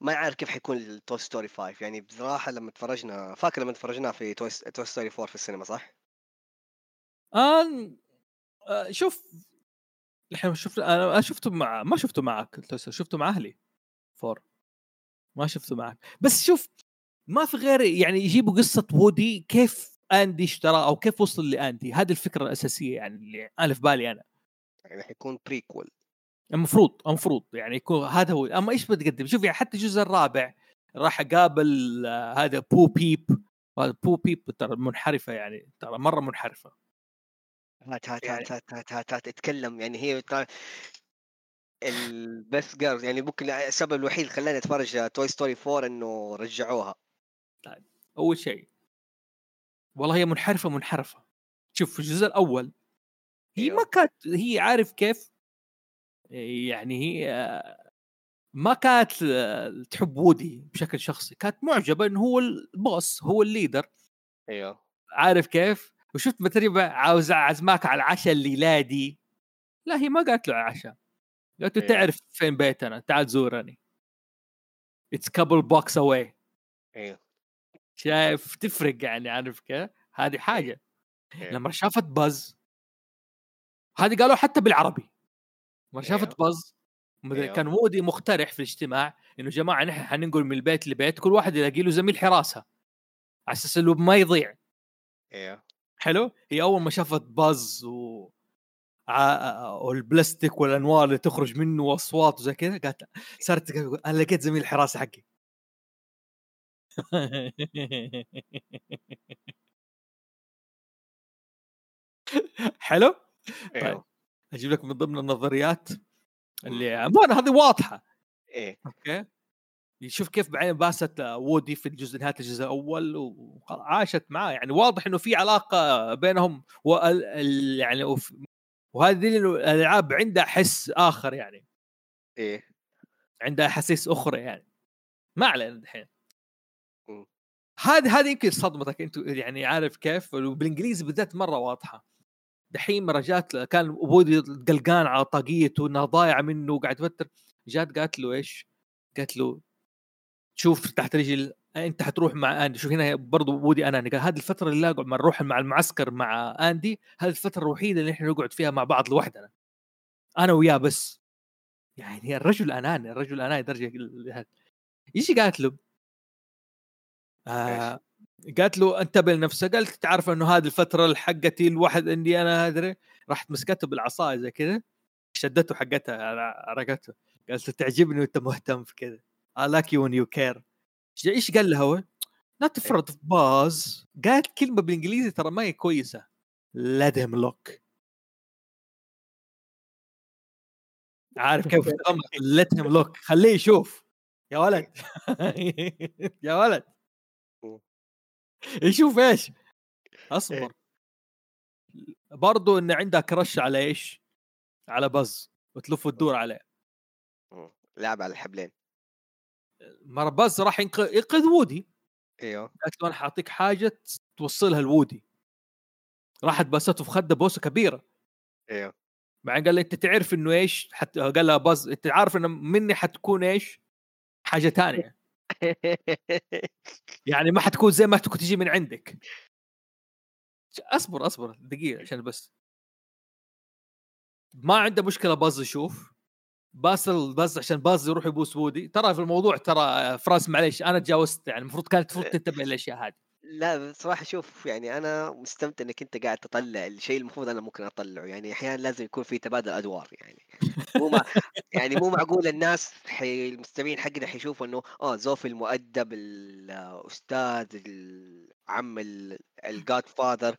Speaker 2: ما عارف كيف حيكون ال Toy Story 5 يعني بصراحة لما تفرجنا فاكر لما تفرجنا في Toy Toy Story 4 في السينما صح؟
Speaker 1: آن آه شوف إحنا شفت أنا شفته مع ما شفته معك شفته مع أهلي four ما شفته معك. بس شوف ما في غير يعني يجيبوا قصة Woody كيف Andy اشترى أو كيف وصل ل Andy. هذه الفكرة الأساسية يعني اللي أنا في بالي أنا.
Speaker 2: يعني حيكون prequel
Speaker 1: المفروض المفروض يعني يكون هذا هو. أما إيش بتقدم؟ شوف يعني حتى الجزء الرابع راح أقابل آه، هذا Bo Peep هذا Bo Peep ترى منحرفة يعني ترى مرة منحرفة.
Speaker 2: هات هات
Speaker 1: يعني-
Speaker 2: هات هات هات هات, هات اتكلم يعني هي البس gears يعني ممكن السبب الوحيد اللي خلاني أتفرج Toy Story 4 إنه رجعوها.
Speaker 1: أول شيء. والله هي منحرفة منحرفة. شوف في الجزء الأول هي
Speaker 2: أيوه.
Speaker 1: ما كانت هي عارف كيف؟ يعني هي ما كانت تحب وودي بشكل شخصي. كانت معجبة إنه هو البوس هو الليدر
Speaker 2: أيوه.
Speaker 1: عارف كيف؟ وشفت بتريبة عاوز أعزمك على العشاء الليلة دي لا هي ما قالت له العشاء قالت له
Speaker 2: أيوه.
Speaker 1: تعرف فين بيتنا تعال زورني. اتس كابل بوكس اواي
Speaker 2: أيوه
Speaker 1: شايف؟ تفرق يعني عارف كيف؟ هذه حاجة.
Speaker 2: أيوه.
Speaker 1: لما شافت باز هذه قالوا حتى بالعربي. لما شافت
Speaker 2: أيوه.
Speaker 1: باز
Speaker 2: أيوه.
Speaker 1: كان وودي مقترح في الاجتماع إنه جماعة نحن حننقل من البيت لبيت كل واحد يلاقي له زميل حراسة. على أساس إنه ما يضيع.
Speaker 2: أيوه
Speaker 1: حلو؟ هي أول ما شافت باز و ع- والبلاستيك والأنوار اللي تخرج منه وأصوات وزي كذا قالت صارت أنا لقيت زميل الحراسه حقي. حلو؟
Speaker 2: إيوه.
Speaker 1: أجيب لك من ضمن النظريات اللي هذه واضحة.
Speaker 2: إيه.
Speaker 1: أوكي. يشوف كيف بعدين باست وودي في الجزء نهاية الجزء الأول وعاشت معاه. يعني واضح إنه في علاقة بينهم وال... يعني وف... وهذه الألعاب عندها حس آخر يعني.
Speaker 2: إيه.
Speaker 1: عندها احاسيس أخرى يعني. ما علينا
Speaker 2: مم.
Speaker 1: هذه هذه يمكن صدمتك انت يعني عارف كيف؟ وبالانجليزي بالذات مرة واضحة. دحين جات كان وودي قلقان على طاقيته إنها ضايعة منه وقاعد يفتر جات قالت له إيش؟ قالت له شوف تحت رجل أنت حتروح مع أندي. شوف هنا برضو وودي اناني قال هذه الفترة اللي أقعد مع نروح مع المعسكر مع أندي هذه الفترة الوحيدة اللي إحنا نقعد فيها مع بعض لوحدنا. أنا وياه بس. يعني الرجل أناني الرجل أناني درجة إيش قالت له؟ آه قالت له انتبه لنفسك. قالت تعرف إنه هذه الفترة حقتي الواحد اني أنا أدري. راحت مسكته بالعصاية زي كذا. شدته حقتها عرقته قالت له تعجبني وأنت مهتم في كذا. I like you when you care. إيش قال لها هو؟ لا تفرط في باز قالت كلمة بالإنجليزي ترى ما هي كويسة. Let him look. عارف كيف؟ Let him look. خليه يشوف. يا ولد. يا ولد. يشوف إيش؟ أصبر. برضو إن عندها كرش على إيش؟ على باز وتلف وتدور عليه.
Speaker 2: لعب على الحبلين.
Speaker 1: مره باز راح ينق- ينقذ وودي.
Speaker 2: إيوه.
Speaker 1: قالت له أنا حاعطيك حاجة توصلها لوودي. راحت باسته في خدة بوسة كبيرة.
Speaker 2: إيوه.
Speaker 1: بعدين قال لي أنت تعرف إنه إيش؟ حت... قال لها باز أنت عارف إنه مني حتكون إيش؟ حاجة تانية. يعني ما حتكون زي ما تكون تجي من عندك. أصبر أصبر دقيقة عشان بس. ما عنده مشكلة باز يشوف. باز باز عشان باز يروح يبوس وودي ترى في الموضوع ترى فراس معليش أنا تجاوزت يعني المفروض كانت المفروض تنتبه للأشياء هذه.
Speaker 2: لا بصراحة شوف يعني أنا مستمتع إنك أنت قاعد تطلع الشيء المفروض أنا ممكن أطلعه. يعني أحيانا لازم يكون في تبادل أدوار يعني. مو مع يعني مو معقول الناس حي... المستمعين حقنا حيشوفوا إنه آه زوفي المؤدب الأستاذ العم الجاد فاذر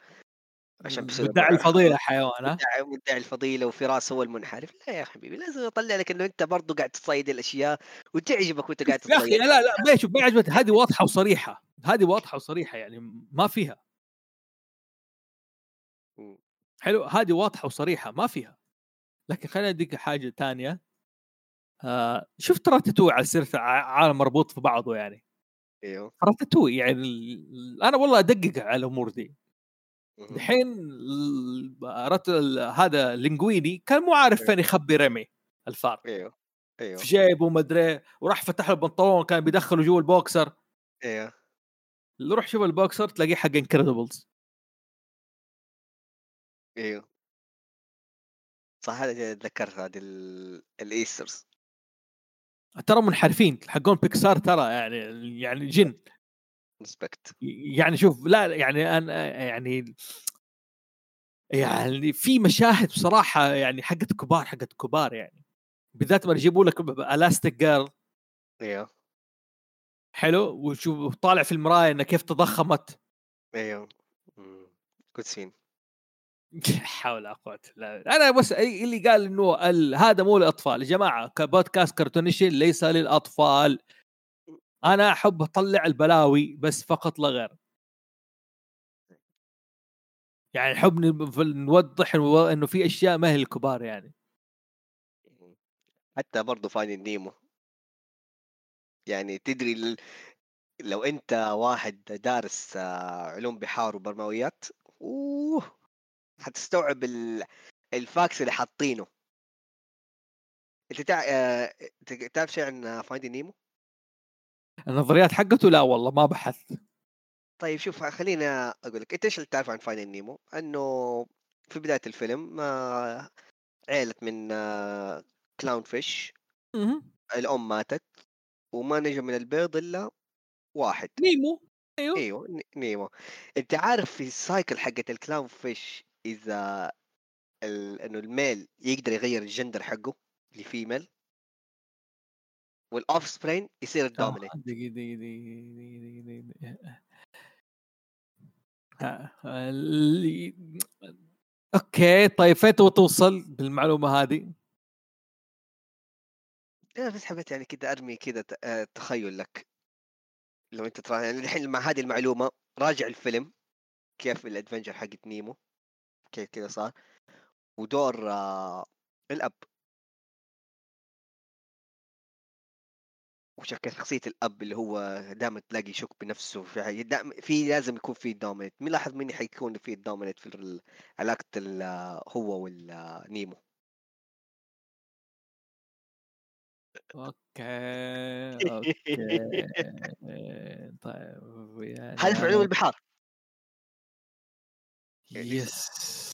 Speaker 1: عشان مدعي الفضيلة حيوان ها؟
Speaker 2: مدعي الفضيلة وفراس هو المنحرف. لا يا حبيبي لازم اطلع لك إنه أنت برضه قاعد تصيد الأشياء وتعجبك وأنت قاعد تصيد.
Speaker 1: يا أخي لا لا ما شوف ما عجبتني هذه واضحة وصريحة هذه واضحة وصريحة يعني ما فيها. حلو هذه واضحة وصريحة ما فيها. لكن خليني اديك حاجة ثانية آه شفت راتاتوي على سيرة عالم مربوط في بعضه يعني؟
Speaker 2: إيوه.
Speaker 1: راتاتوي يعني أنا والله أدقق على الأمور دي. الحين هذا لينجويني كان مو عارف فين يخبي رمي الفار.
Speaker 2: إيوه إيوه.
Speaker 1: في جيبه ما أدري وراح فتح له البنطلون كان بيدخله جوا البوكسر. أيوه روح شوف البوكسر تلاقيه حق انكريدبلز
Speaker 2: إيوه. صح هذا تذكرت هذه ال Easter eggs.
Speaker 1: ترى منحرفين حقون بيكسار ترى يعني يعني جن.
Speaker 2: respect
Speaker 1: يعني شوف لا يعني أنا يعني يعني في مشاهد بصراحة يعني حقت كبار حقت كبار يعني. بالذات ما يجيبوا لك Elastigirl
Speaker 2: أيوه.
Speaker 1: حلو؟ وشوف طالع في المراية انها كيف تضخمت.
Speaker 2: أيوه. كوتسين
Speaker 1: حول لا قوة أنا بس اللي قال إنه هذا مو للاطفال يا جماعة كبودكاست كرتونيشن ليس للأطفال. أنا أحب أطلع البلاوي بس فقط لا غير. يعني نحب نوضح إنه في أشياء ما هي الكبار يعني.
Speaker 2: حتى برضه Finding Nemo يعني تدري لو أنت واحد دارس آه، علوم بحار وبرمويات أوه! حتستوعب ال facts اللي حاطينه. أنت آه، تعرف شيء عن Finding Nemo؟
Speaker 1: النظريات حقته لا والله ما بحثت
Speaker 2: طيب شوف خلينا أقول لك أنت إيش اللي تعرف عن Finding Nemo؟ أنه في بداية الفيلم آه، عيلة من clownfish الأم ماتت وما نجا من البيض إلا واحد.
Speaker 1: نيمو.
Speaker 2: أيوه. أيوه نيمو. أنت عارف في ال cycle حقت ال clownfish إذا ال... إنه ال male يقدر يغير الجندر حقه ل female؟ وال offspring يصير ال dominant
Speaker 1: دقيقة دقيقة دقيقة دقيقة أوكي طيب فين توصل بالمعلومة هذه؟
Speaker 2: أنا بس حبيت يعني كذا ارمي كذا آه، تخيل لك لو انت ترى يعني الحين مع هذه المعلومة راجع الفيلم كيف ال adventure حقت نيمو كيف كذا صار ودور آه الاب وشكل شخصية الأب اللي هو دائما تلاقي يشك بنفسه في في لازم يكون في dominant مين لاحظ مين حيكون في dominant في علاقة هو والنيمو
Speaker 1: أوكي أوكي. طيب
Speaker 2: هذا في علوم البحار؟
Speaker 1: Yes.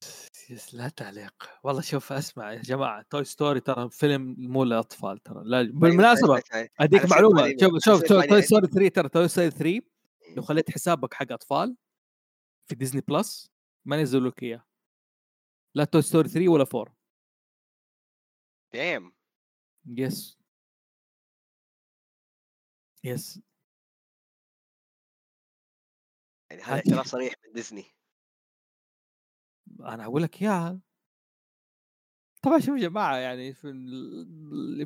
Speaker 1: Yes لا تعليق. والله شوف أسمع يا جماعة Toy Story ترى فيلم مو للأطفال ترى لا بالمناسبة أديك معلومة شوف شوف Toy Story 3 ترى Toy Story 3 لو خليت حسابك حق أطفال في Disney Plus ما نزلوا لك إياه. لا Toy Story 3 ولا 4
Speaker 2: damn
Speaker 1: yes yes
Speaker 2: يعني هذا اعتراف صريح من ديزني
Speaker 1: أنا أقول لك إياها. طبعا شوف يا جماعة يعني في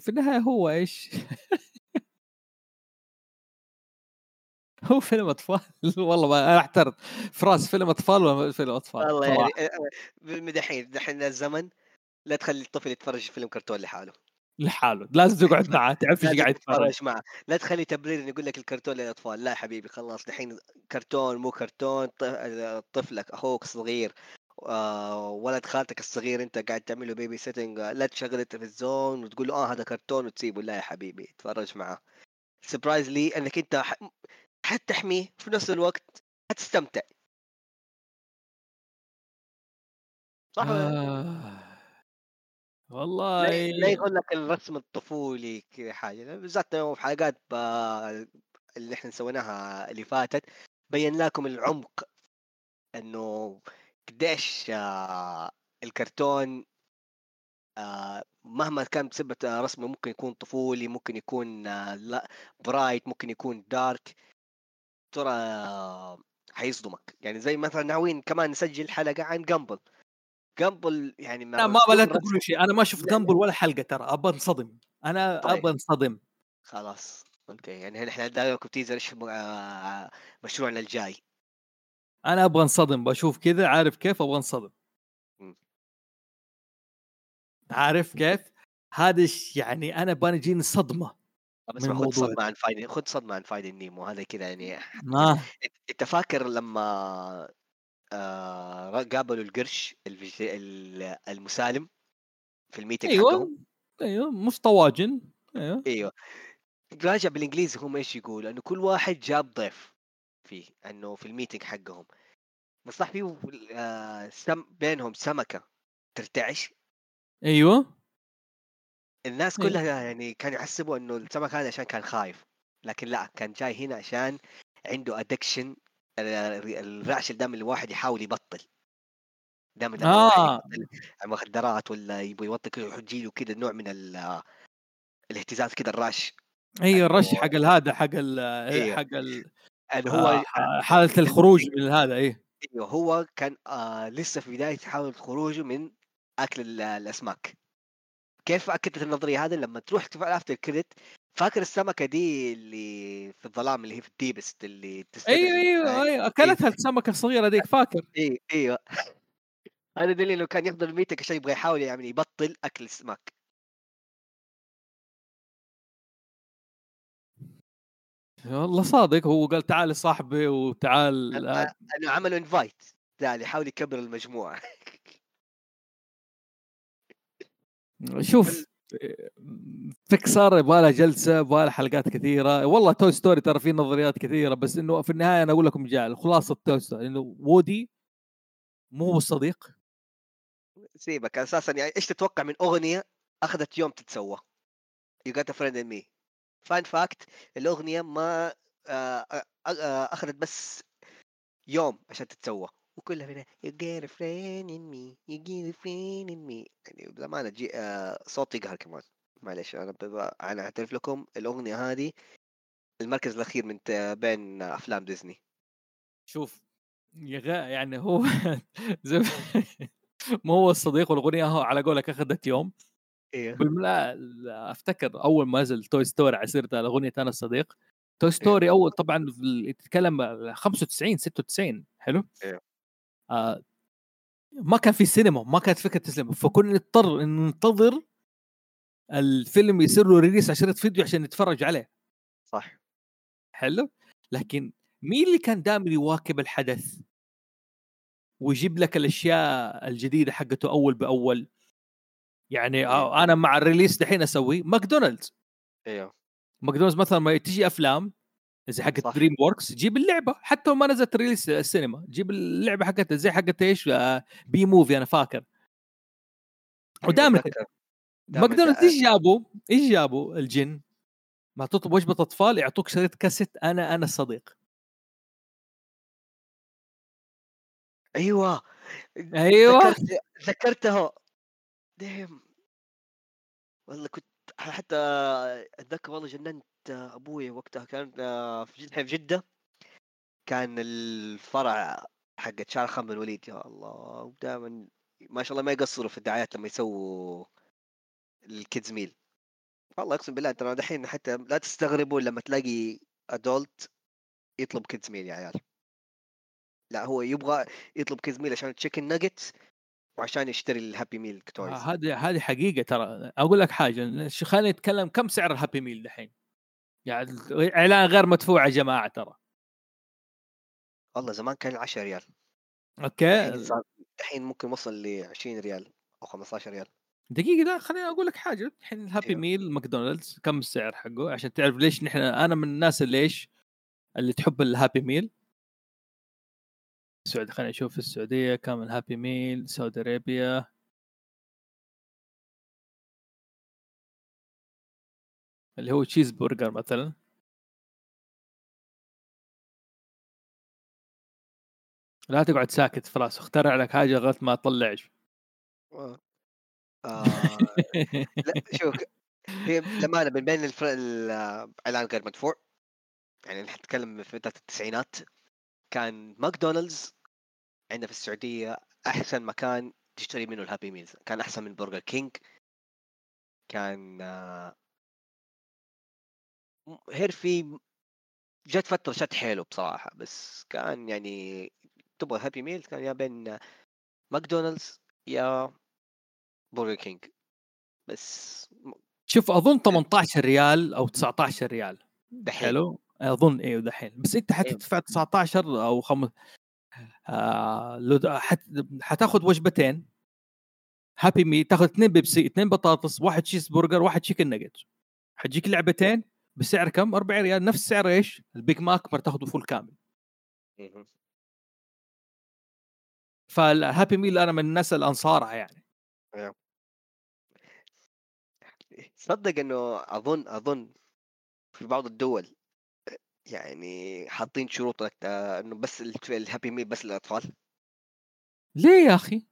Speaker 1: في النهاية هو إيش؟ هو فيلم أطفال؟ والله ما أنا احترت فراس فيلم أطفال ولا فيلم أطفال؟
Speaker 2: والله يعني دحين دحين الزمن لا تخلي الطفل يتفرج فيلم كرتون لحاله.
Speaker 1: لحاله. لازم تقعد معاه تعرف إيش قاعد يتفرج.
Speaker 2: معه. لا تخلي تبرير يقول لك الكرتون للأطفال. لا حبيبي خلاص دحين كرتون مو كرتون طفلك أخوك صغير. آه ولد خالتك الصغير انت قاعد تعمل له babysitting لا تشغل التلفزيون وتقول له آه هذا كرتون. وتسيبه لا يا حبيبي تفرج معه surprisingly إنك أنت حتحميه في نفس الوقت حتستمتع.
Speaker 1: صح آه. والله
Speaker 2: لا يقول لك الرسم الطفولي كذا حاجة بالذات في حلقات اللي إحنا سويناها اللي فاتت بين لكم العمق إنه قديش آه الكرتون آه مهما كان بسبة رسمه ممكن يكون طفولي ممكن يكون آه لا bright ممكن يكون dark ترى آه حيصدمك. يعني زي مثلا ناويين كمان نسجل حلقة عن جامبل جامبل يعني
Speaker 1: لا ما لا تقولوا شيء. أنا ما شفت جامبل ولا حلقة ترى. أبى أنصدم. أنا طيب. أبى أنصدم.
Speaker 2: خلاص. أوكي. يعني نحن دايركم تيزر إيش آه، مشروعنا الجاي؟
Speaker 1: أنا أبغى انصدم بشوف كذا عارف كيف؟ أبغى انصدم. عارف كيف؟ هذا يعني أنا باني جيني صدمة
Speaker 2: بس من خذ صدمة عن فايدن خذ صدمة عن فايدن نيمو هذا كذا يعني. ما. أنت فاكر لما آه قابلوا القرش المسالم في ال
Speaker 1: meeting أيوه. حقهم. أيوه مش طواجن
Speaker 2: أيوه. أيوه. راجع بالإنجليزي هم إيش يقول إنه كل واحد جاب ضيف. فيه إنه في ال meeting حقهم بس صح فيه آه سم بينهم سمكة ترتعش
Speaker 1: أيوه
Speaker 2: الناس أيوه. كلها يعني كانوا يحسبوا إنه السمك هذا عشان كان خايف لكن لا كان جاي هنا عشان عنده addiction الرعش دائما الواحد يحاول يبطل دائما
Speaker 1: آه.
Speaker 2: المخدرات ولا يبغى يبطل يجي له كذا نوع من الاهتزاز كذا الرش
Speaker 1: أيوه الرش حق هذا حق ال
Speaker 2: أيوه.
Speaker 1: حق ال
Speaker 2: يعني هو
Speaker 1: آه حالة الخروج من هذا إيه.
Speaker 2: أيوه هو كان آه لسه في بداية حاول خروجه من أكل الأسماك. كيف أكدت النظرية هذه؟ لما تروح تفعل after credit فاكر السمكة دي اللي في الظلام اللي هي في ال deepest اللي
Speaker 1: أيوه أيوه أيوه أكلتها السمكة الصغيرة ديك فاكر؟
Speaker 2: أيوه أيوه. هذا دليل إنه كان يحضر ال meeting عشان يبغى يحاول يعني يبطل أكل السمك.
Speaker 1: والله صادق هو قال تعال صاحبي وتعال
Speaker 2: انه عملوا invite تعال يحاول يكبر المجموعة.
Speaker 1: شوف بيكسار يبغى لها جلسة يبغى لها حلقات كثيرة. والله Toy Story ترى في نظريات كثيرة بس إنه في النهاية أنا أقول لكم جاء خلاصة Toy Story انه وودي مو هو الصديق
Speaker 2: سيبك أساسا يعني إيش تتوقع من أغنية أخذت يوم تتسوى؟ you got a friend in me fun fact الأغنية ما آه، آه، آه، أخذت بس يوم عشان تتسوى. وكلها من you got a friend in me you got a friend in me. يعني بأمانة جي آه صوت يقهر كمان. معلش أنا أنا أعترف لكم الأغنية هذه المركز الأخير من بين أفلام ديزني.
Speaker 1: شوف يعني هو ما هو الصديق والأغنية هو على قولك أخذت يوم.
Speaker 2: أيوه
Speaker 1: بالملا أفتكر أول ما نزل Toy Story على سيرة الاغنيه أنا الصديق. Toy Story إيه. أول طبعا تتكلم 95 96 حلو؟
Speaker 2: إيه.
Speaker 1: آه ما كان في سينما ما كانت فكرة السينما فكنا نضطر ننتظر الفيلم يصير له release على فيديو عشان نتفرج عليه.
Speaker 2: صح.
Speaker 1: حلو؟ لكن مين اللي كان دائما يواكب الحدث؟ ويجيب لك الأشياء الجديدة حقته أول بأول؟ يعني إيه. أنا مع ال release دحين أسوي ماكدونالدز.
Speaker 2: إيوه.
Speaker 1: ماكدونالدز مثلا ما تجي أفلام زي حقت DreamWorks جيب اللعبة. حتى ما نزلت release السينما جيب اللعبة حقتها زي حقت إيش؟ آه، Bee Movie أنا فاكر. أيوة، ودائما ماكدونالدز إيش جابوا؟ إيش جابوا الجن؟ ما تطلب وجبه أطفال يعطوك شريط كاسيت أنا أنا الصديق
Speaker 2: أيوه.
Speaker 1: أيوه.
Speaker 2: ذكرته. damn والله كنت حتى أتذكر والله جننت أبوي وقتها كان في جده في جدة كان الفرع حق شارع خان الوليد يا الله. دائما ما شاء الله ما يقصروا في الدعايات لما يسووا ال kids meal. والله أقسم بالله ترى دحين حتى لا تستغربوا لما تلاقي adult يطلب kids meal يا عيال. لا هو يبغى يطلب kids meal عشان chicken nuggets وعشان يشتري ال Happy Meal toys
Speaker 1: هذه هذه حقيقة ترى. أقول لك حاجة خلينا نتكلم كم سعر ال Happy Meal دحين؟ يعني إعلان غير مدفوع يا جماعة ترى.
Speaker 2: والله زمان كان 10 ريال.
Speaker 1: okay.
Speaker 2: الحين ممكن وصل ل 20 ريال أو 15 ريال.
Speaker 1: دقيقة لا خليني أقول لك حاجة. الحين ال Happy أيوه. Meal ماكدونالدز كم السعر حقه؟ عشان تعرف ليش نحن أنا من الناس اللي إيش؟ اللي تحب ال Happy Meal السعوديه خليني أشوف في السعودية كم ال Happy Meal Saudi Arabia اللي هو تشيز برجر مثلا لا تقعد ساكت فراس اخترع لك حاجة لغاية ما تطلع
Speaker 2: آه. لا شوف هي للأمانة من بين. الإعلان غير مدفوع يعني نتكلم في فترة التسعينات كان ماكدونالدز عندنا في السعودية أحسن مكان تشتري منه ال Happy Meals. كان أحسن من برجر كينج. كان آه، هيرفي جت فترة شدت حيلها بصراحة. بس كان يعني تبغى Happy Meal كان يا بين ماكدونالدز يا برجر كينج. بس
Speaker 1: شوف أظن 18 ريال أو 19 ريال.
Speaker 2: دحين.
Speaker 1: حلو؟ أظن أيوه دحين. بس أنت حتدفع 19 أو خم... آه. حتاخذ وجبتين Happy Meal تاخذ اثنين بيبسي اثنين بطاطس واحد تشيز برجر واحد chicken nugget حتجيك لعبتين بسعر كم؟ 4 ريال. نفس سعر إيش؟ ال Big Mac ما تاخذه full كامل.
Speaker 2: فال
Speaker 1: Happy Meal أنا من الناس الانصارها يعني.
Speaker 2: صدق إنه اظن أظن في بعض الدول يعني حاطين شروط آه، إنه بس ال- ال Happy Meal بس للأطفال؟
Speaker 1: ليه يا أخي؟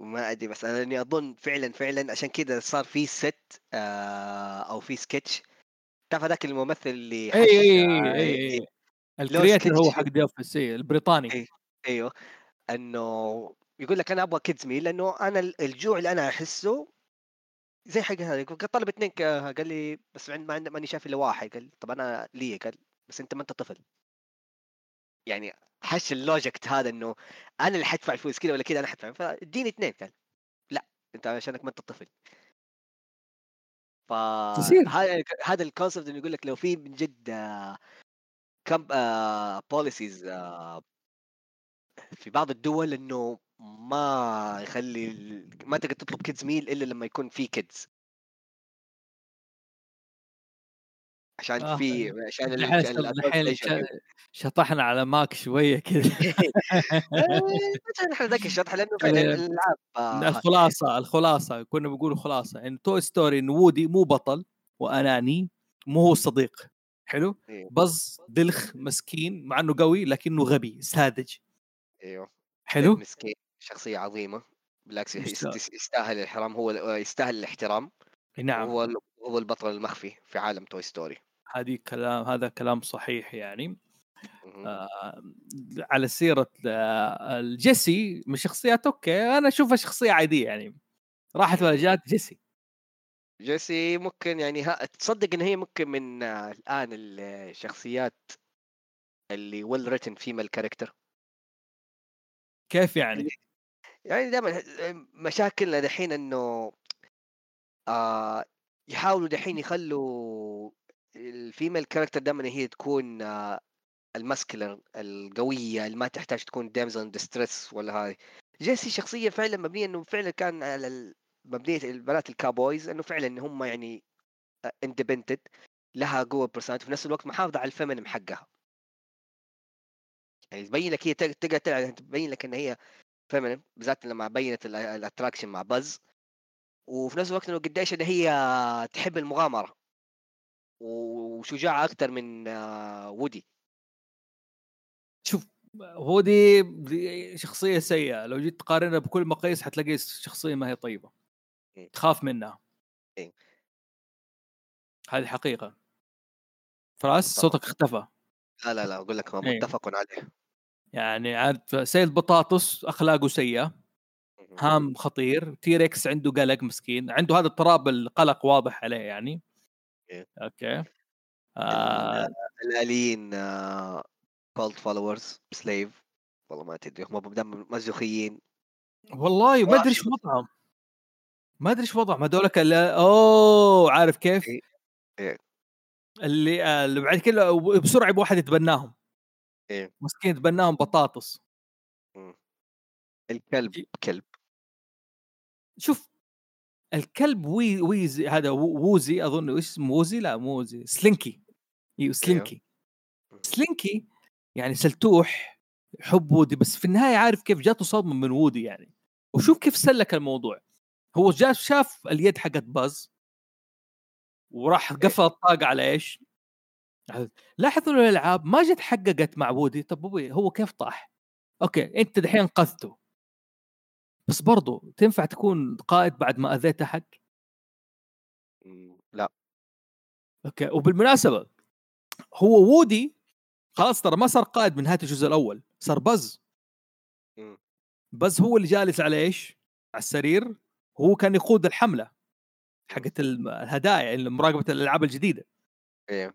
Speaker 2: ما أدري بس أنا اني أظن فعلا فعلا عشان كذا صار في ست آه أو في سكتش تعرف هذاك الممثل اللي
Speaker 1: اي اي اي اي ال creator
Speaker 2: هو.
Speaker 1: حق The Office البريطاني.
Speaker 2: إيه. أيوه. إنه يقول لك أنا أبغى kids meal لأنه أنا ال- الجوع اللي أنا أحسه زي حق هذا. طلب اثنين قال لي بس عند- ما ماني شايف إلا واحد. قال طب أنا لي قال بس أنت ما أنت طفل. يعني إيش ال logic هذا إنه أنا اللي حدفع الفلوس كذا ولا كذا أنا حدفع فاديني اثنين قال لا أنت عشانك ما أنت طفل. ف. هذا هذا ال concept إنه يقول لك لو في من جد آه، كم policies في بعض الدول إنه ما يخلي ما تقدر تطلب kids meal إلا لما يكون في kids عشان
Speaker 1: آه،
Speaker 2: في عشان
Speaker 1: الحين شطحنا على ماك شوية كذا
Speaker 2: عشان إحنا ذاك الشطح لأنه فعلا الألعاب آه،
Speaker 1: الخلاصة الخلاصة كنا بنقول خلاصه ان Toy Story إن وودي مو بطل وأناني مو هو الصديق. حلو؟
Speaker 2: إيه،
Speaker 1: بز دلخ مسكين مع إنه قوي لكنه غبي ساذج.
Speaker 2: أيوه.
Speaker 1: حلو؟
Speaker 2: مسكين شخصية عظيمة. بالعكس يست-
Speaker 1: يستاهل.
Speaker 2: الاحترام هو يستاهل الاحترام.
Speaker 1: نعم.
Speaker 2: هو هو البطل المخفي في عالم توي ستوري
Speaker 1: هذه كلام هذا كلام صحيح يعني. آه على سيرة آه الجيسي من شخصيات أوكي أنا أشوفها شخصية عادية يعني. راحت ولا جات؟ جيسي.
Speaker 2: جيسي ممكن يعني ها تصدق إن هي ممكن من آه، الآن الشخصيات اللي well written female character
Speaker 1: كيف يعني؟
Speaker 2: يعني دائما مشاكلنا دحين إنه آه يحاولوا دحين يخلوا ال female character دائما هي تكون آه ال muscular القوية اللي ما تحتاج تكون damsel in distress ولا هاي. جيسي شخصية فعلا مبنية إنه فعلا كان على مبنية البنات ال cowboys إنه فعلا إن هم يعني independent لها قوة personality في نفس الوقت محافظة على ال feminine حقها. يعني تبين لك هي تق- تقدر تلعب تبين لك إن هي feminine بالذات لما بينت ال- ال attraction مع باز وفي نفس الوقت إنه قديش إن هي تحب المغامرة. وشجاعه أكثر من آه، وودي.
Speaker 1: شوف هو دي, دي شخصية سيئة. لو جيت تقارنها بكل مقاييس حتلاقي شخصيه ما هي طيبة.
Speaker 2: إيه.
Speaker 1: تخاف منها.
Speaker 2: إيه.
Speaker 1: هذه حقيقة. فراس. صوتك اختفى.
Speaker 2: لا لا لا أقول لك
Speaker 1: إيه.
Speaker 2: متفق عليه.
Speaker 1: يعني عاد سيد بطاطس أخلاقه سيئة. هام خطير. T-Rex عنده قلق مسكين. عنده هذا اضطراب القلق واضح عليه يعني. أوكي آه
Speaker 2: ال aliens cult followers slave والله ما تدري هم مزوخيين
Speaker 1: والله ما أدري
Speaker 2: إيش.
Speaker 1: وضعهم ما أدري إيش وضعهم هذولك أوه عارف كيف؟
Speaker 2: إيه. إيه.
Speaker 1: اللي آه، اللي بعد كذا بسرعة يبغى واحد يتبناهم
Speaker 2: إيه.
Speaker 1: مسكين يتبناهم بطاطس
Speaker 2: الكلب. كلب
Speaker 1: شوف الكلب وي ويزي هذا وو- ووزي أظن إيش اسمه؟ ووزي؟ لا مو ووزي سلينكي. أيوه. سلينكي. سلينكي يعني سلتوح يحب وودي بس في النهاية عارف كيف؟ جاته صدمة من وودي يعني. وشوف كيف سلك الموضوع. هو جاء شاف اليد حقت باز وراح قفل الطاقة على إيش؟ لاحظوا الألعاب ما جت حققت مع وودي. طب هو كيف طاح؟ أوكي أنت دحين انقذته بس برضو تنفع تكون قائد بعد ما أذيت
Speaker 2: أحد لا
Speaker 1: أوكي وبالمناسبة هو وودي خلاص ترى ما صار قائد من نهاية الجزء الأول صار بز. بز هو اللي جالس على إيش؟ على السرير هو كان يقود الحملة حقت الهدايا اللي مراقبه الألعاب الجديدة
Speaker 2: إيه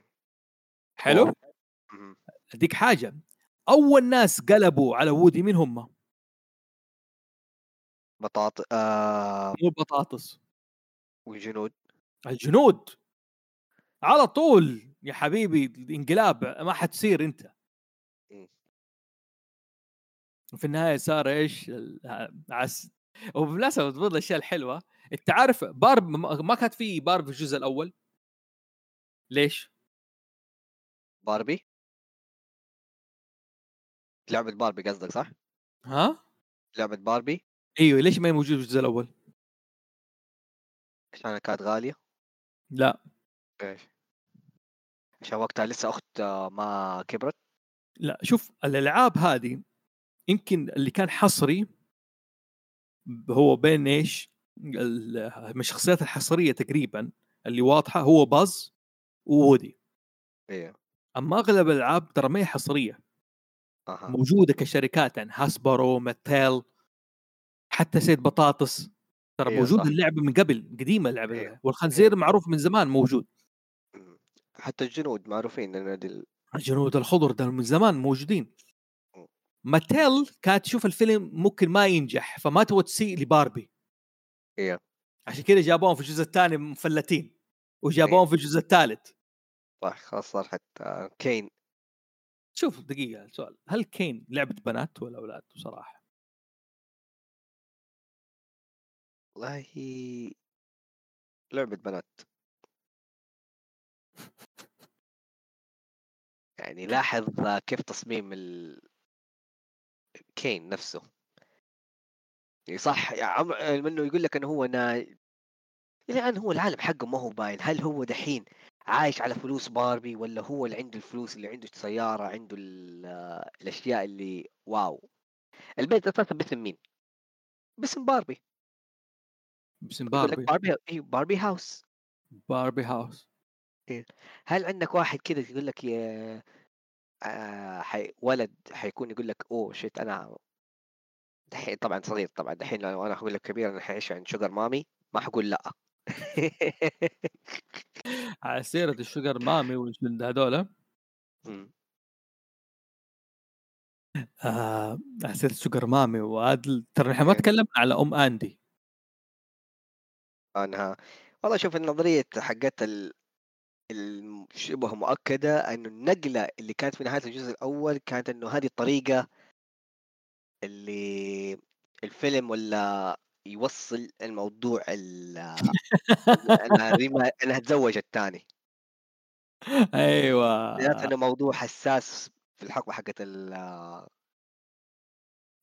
Speaker 1: حلو؟ أديك حاجة أول ناس قلبوا على وودي مين هم؟
Speaker 2: بطاط آه
Speaker 1: مو البطاطس
Speaker 2: والجنود.
Speaker 1: الجنود! على طول! يا حبيبي الانقلاب ما حتصير انت.
Speaker 2: مم.
Speaker 1: في النهاية صار إيش؟ ال- عس وبالمناسبة من الاشياء الحلوة. أنت عارف بارب ما ما كانت في بارب في الجزء الأول؟ ليش؟
Speaker 2: باربي؟ لعبة باربي قصدك صح؟
Speaker 1: ها؟
Speaker 2: لعبة باربي؟
Speaker 1: أيوه ليش ما هي موجودة في الجزء الأول؟
Speaker 2: عشان كانت غالية؟
Speaker 1: لا.
Speaker 2: إيش؟ عشان وقتها لسه أخت ما كبرت؟
Speaker 1: لا شوف الألعاب هذه يمكن اللي كان حصري هو بين إيش؟ من الشخصيات الحصرية تقريبا اللي واضحة هو باز وودي.
Speaker 2: إيه.
Speaker 1: أما أغلب الألعاب ترى ما هي حصرية.
Speaker 2: أها.
Speaker 1: موجودة كشركات يعني Hasbro Mattel حتى سيد بطاطس. ترى
Speaker 2: أيوة
Speaker 1: موجود
Speaker 2: صح.
Speaker 1: اللعبة من قبل قديمة اللعبة.
Speaker 2: أيوة.
Speaker 1: والخنزير معروف من زمان موجود.
Speaker 2: حتى الجنود معروفين إن دي ال-
Speaker 1: الجنود الخضر ده من زمان موجودين. ماتيل كانت تشوف الفيلم ممكن ما ينجح فما تبغى تسيء لباربي.
Speaker 2: إيه.
Speaker 1: عشان كذا جابوهم في الجزء الثاني مفلتين وجابوهم في الجزء الثالث.
Speaker 2: صح خلاص صار حتى كين.
Speaker 1: شوف دقيقة سؤال. هل كين لعبة بنات ولا أولاد؟ بصراحة.
Speaker 2: والله لعبة بنات. يعني لاحظ كيف تصميم ال... كين نفسه. يعني صح يعني عم- منه يقول لك إنه هو نا... الان هو العالم حقه ما هو باين. هل هو دحين عايش على فلوس باربي ولا هو اللي عنده الفلوس اللي عنده سيارة عنده ال... الأشياء اللي واو. البيت أساسا باسم مين؟ باسم باربي.
Speaker 1: باسم باربي
Speaker 2: باربي أيوه Barbie house.
Speaker 1: Barbie house.
Speaker 2: هل عندك واحد كذا يقول لك يا آه حي... ولد حيكون يقول لك oh shit أنا دحين طبعا صغير طبعا دحين لو أنا أقول لك كبير أنا حعيش عند sugar mommy ما حقول لأ.
Speaker 1: على سيرة ال sugar mommy
Speaker 2: مم.
Speaker 1: آه على سيرة الشوجر مامي وعادل ترى إحنا ما
Speaker 2: إيه.
Speaker 1: تكلمنا على أم أندي.
Speaker 2: انها والله شوف النظرية حقت ال... الشبه مؤكدة إنه النقلة اللي كانت في نهاية الجزء الأول كانت إنه هذه الطريقة اللي الفيلم ولا يوصل الموضوع ال... إنها ريما... إنها تزوج الثاني.
Speaker 1: أيوه.
Speaker 2: بالذات إنه موضوع حساس في الحقبة حقت ال...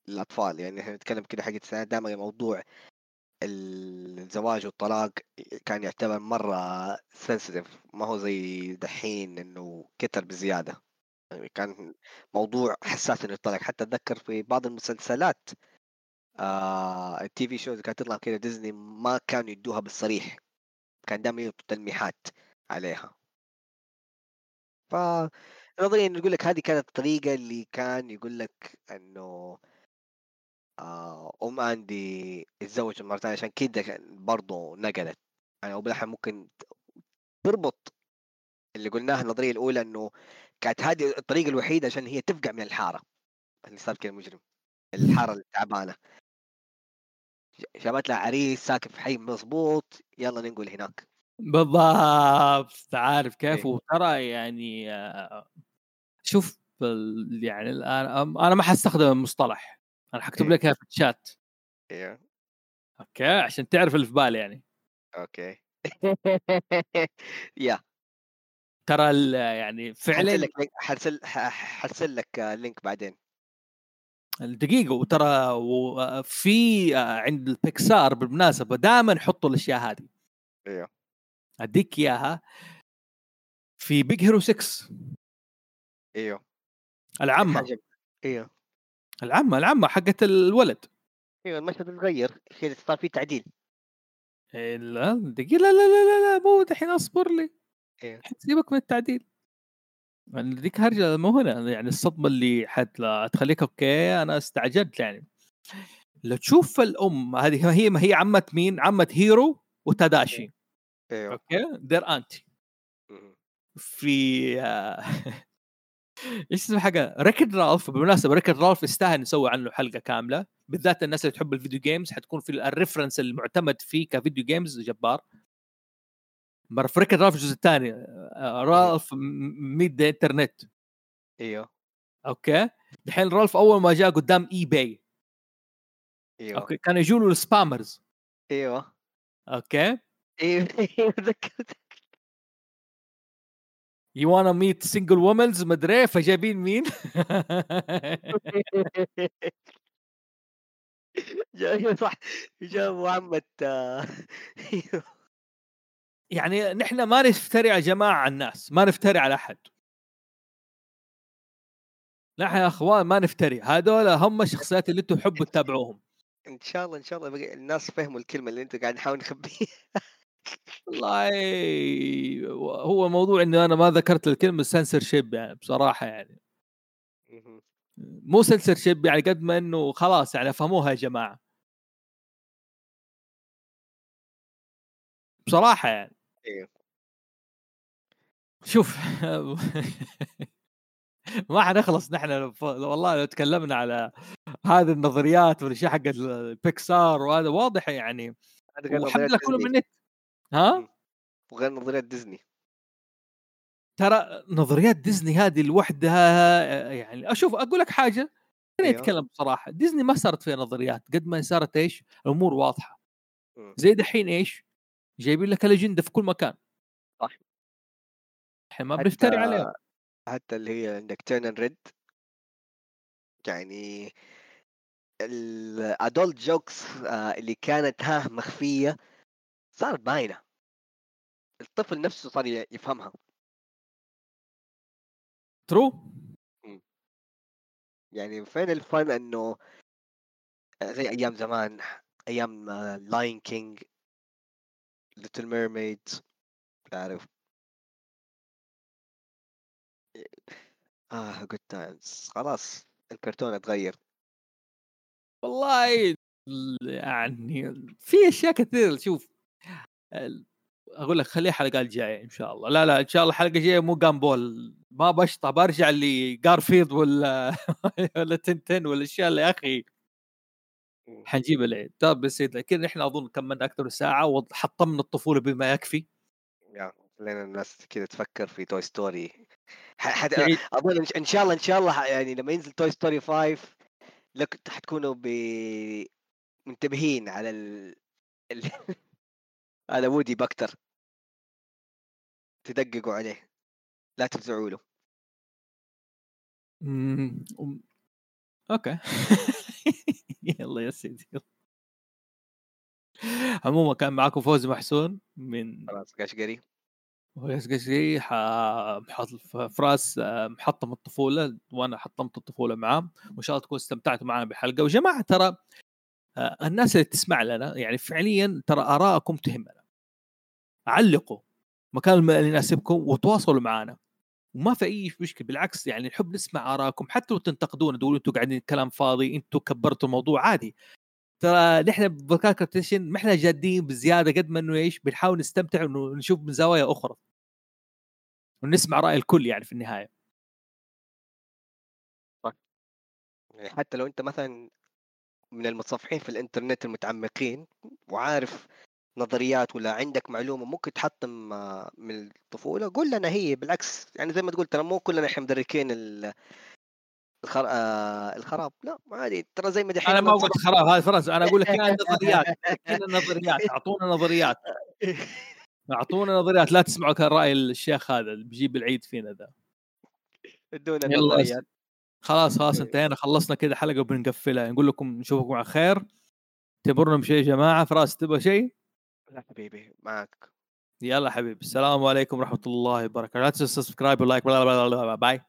Speaker 2: الأطفال. يعني إحنا نتكلم كده حقت دائما موضوع الزواج والطلاق كان يعتبر مرة سنسيتيف ما هو زي دحين إنه كتر بزيادة. يعني كان موضوع حساس إنه يطلق. حتى أتذكر في بعض المسلسلات آه التي في شوز كانت تطلع كده ديزني ما كانوا يدوها بالصريح. كان دائما يعطوا تلميحات عليها. ف نظريا يقول لك هذه كانت الطريقة اللي كان يقول لك إنه آه أم اندي اتزوجت مرة ثانية عشان كده برضه نقلت. يعني أو بالاحرى ممكن تربط اللي قلناها النظرية الأولى إنه كانت هذه الطريقة الوحيدة عشان هي تفقع من الحارة. اللي صار كذا مجرم. الحارة التعبانة. جابت لها عريس ساكن في حي مضبوط. يلا ننقل هناك.
Speaker 1: بالضبط. عارف كيف؟
Speaker 2: إيه.
Speaker 1: وترى يعني آه، شوف يعني الآن أنا ما حستخدم المصطلح. أنا حكتب
Speaker 2: إيه.
Speaker 1: لك إياها في الشات
Speaker 2: أيوه
Speaker 1: أوكي عشان تعرف اللي في بالي يعني.
Speaker 2: أوكي. yeah.
Speaker 1: ترى يعني
Speaker 2: حرسل
Speaker 1: فعلا
Speaker 2: لك link- حرسل حرسل لك link بعدين.
Speaker 1: دقيقة وترى في عند البيكسار بالمناسبة دائما يحطوا الأشياء هذه.
Speaker 2: أيوه
Speaker 1: أديك إياها. في بيج هيرو 6
Speaker 2: أيوه
Speaker 1: العامه
Speaker 2: حاجة أيوه
Speaker 1: العمة العمة حقت الولد.
Speaker 2: أيوه المشهد اتغير صار في تعديل.
Speaker 1: إيه، لا دقيقة لا لا لا لا, لا مو دحين اصبر لي.
Speaker 2: أيوه
Speaker 1: سيبك من التعديل. يعني ذيك هرجة مو هنا يعني الصدمة اللي حت تخليك أوكي أنا استعجلت يعني. لو تشوف الأم هذه هي ما هي عمة مين؟ عمة هيرو وتاداشي. أيوه أوكي their
Speaker 2: aunty.
Speaker 1: في آه، إيش اسمه حاجة؟ Wreck-It Ralph بالمناسبة Wreck-It Ralph يستاهل نسوي عنه حلقة كاملة. بالذات الناس اللي تحب ال video games حتكون في ال reference المعتمد فيه ك video games جبار. مرة في Wreck-It Ralph الجزء الثاني Ralph meet internet
Speaker 2: أيوه.
Speaker 1: أوكي. الحين رالف أول ما جاء قدام eBay
Speaker 2: أيوه.
Speaker 1: أوكي. كانوا يجوا له ال
Speaker 2: spammers
Speaker 1: أيوه.
Speaker 2: أوكي. أيوه. أيوه تذكرت
Speaker 1: you wanna meet single womens مدري فجايبين مين؟
Speaker 2: صح جابوا عمة
Speaker 1: يعني نحن ما نفتري يا جماعة على الناس ما نفتري على أحد. نحن يا أخوان ما نفتري هذول هم الشخصيات اللي أنتم تحبوا تتابعوهم.
Speaker 2: إن شاء الله إن شاء الله الناس فهموا الكلمة اللي انت قاعد نحاول نخبيها.
Speaker 1: والله هو موضوع إني أنا ما ذكرت الكلمة سنسر شيب يعني بصراحة يعني. مو سنسر شيب يعني قد ما إنه خلاص يعني فهموها يا جماعة. بصراحة يعني.
Speaker 2: أيوه
Speaker 1: شوف ما حنخلص نحن والله لو تكلمنا على هذه النظريات والأشياء حقت البيكسار وهذا واضح يعني. لله كله من النت ها؟
Speaker 2: وغير نظريات ديزني.
Speaker 1: ترى نظريات ديزني هذه لوحدها يعني أشوف أقول لك حاجة خليني
Speaker 2: أيوه.
Speaker 1: اتكلم بصراحة. ديزني ما صارت فيها نظريات قد ما صارت إيش؟ الأمور
Speaker 2: واضحة.
Speaker 1: زي دحين إيش؟ جايبين لك الأجندة في كل مكان.
Speaker 2: صح.
Speaker 1: إحنا ما بنفتري عليهم.
Speaker 2: حتى اللي هي عندك Turning Red يعني ال adult jokes اللي كانت ها مخفية. صارت باينة. الطفل نفسه صار يفهمها.
Speaker 1: true
Speaker 2: يعني فين الفن إنه زي أيام زمان أيام Lion King Little Mermaid تعرف؟ آه good times خلاص الكرتون اتغير.
Speaker 1: والله يعني في أشياء كثير شوف. أقول لك خليها الحلقة الجاية إن شاء الله. لا لا إن شاء الله الحلقة الجاية مو Gumball ما بشطح برجع لجارفيلد ولا ولا تنتن والاشياء اللي يا
Speaker 2: أخي.
Speaker 1: حنجيب العيد. طيب يا سيدي لكن إحنا أظن كملنا أكثر من ساعة وحطمنا الطفولة بما يكفي.
Speaker 2: يا خلينا الناس كذا تفكر في Toy Story حد... أظن إن- إن شاء الله إن شاء الله يعني لما ينزل Toy Story 5 لك حتكونوا ب... منتبهين على ال... هذا وودي picture تدققوا عليه. لا تفزعوا له.
Speaker 1: okay. يلا يا سيدي عموما كان معاكم فوزي محسون من
Speaker 2: خلاص قشقري.
Speaker 1: فراس آه، محطم الطفولة وأنا حطمت الطفولة معاه وإن شاء الله تكونوا استمتعتوا معنا بالحلقة وجماعة ترى آه، الناس اللي تسمع لنا يعني فعليا ترى آرائكم تهمنا. علقوا مكان اللي يناسبكم وتواصلوا معنا وما في أي مشكلة بالعكس يعني نحب نسمع آرائكم حتى لو تنتقدونا تقولوا أنتم قاعدين كلام فاضي أنتم كبرتوا الموضوع عادي. ترى نحن بفكار كابتيشن ما إحنا جادين بزيادة قد ما إنه إيش بنحاول نستمتع ونشوف من زوايا أخرى. ونسمع رأي الكل يعني في النهاية.
Speaker 2: يعني حتى لو أنت مثلا من المتصفحين في الإنترنت المتعمقين وعارف نظريات ولا عندك معلومة ممكن تحطم آه، من الطفولة؟ قول لنا هي بالعكس يعني زي ما تقول ترى مو كلنا إحنا مدركين ال- الخر... آه الخراب لا عادي ترى زي ما دحين
Speaker 1: أنا ما قلت خلاص هذه فرنسا أنا أقول لك كان نظريات كنا نظريات أعطونا نظريات. أعطونا نظريات لا تسمعوا كان رأي الشيخ هذا اللي بيجيب العيد فينا ذا.
Speaker 2: ادونا
Speaker 1: يلا
Speaker 2: النظريات
Speaker 1: خلاص خلاص انتهينا خلصنا كده حلقة وبنقفلها. نقول لكم نشوفكم على خير. تبرنا بشيء يا جماعة؟ فراس تبغى شيء؟
Speaker 2: لا حبيبي معك
Speaker 1: يلا حبيبي السلام عليكم ورحمة الله وبركاته. لا تنسوا subscribe و like bye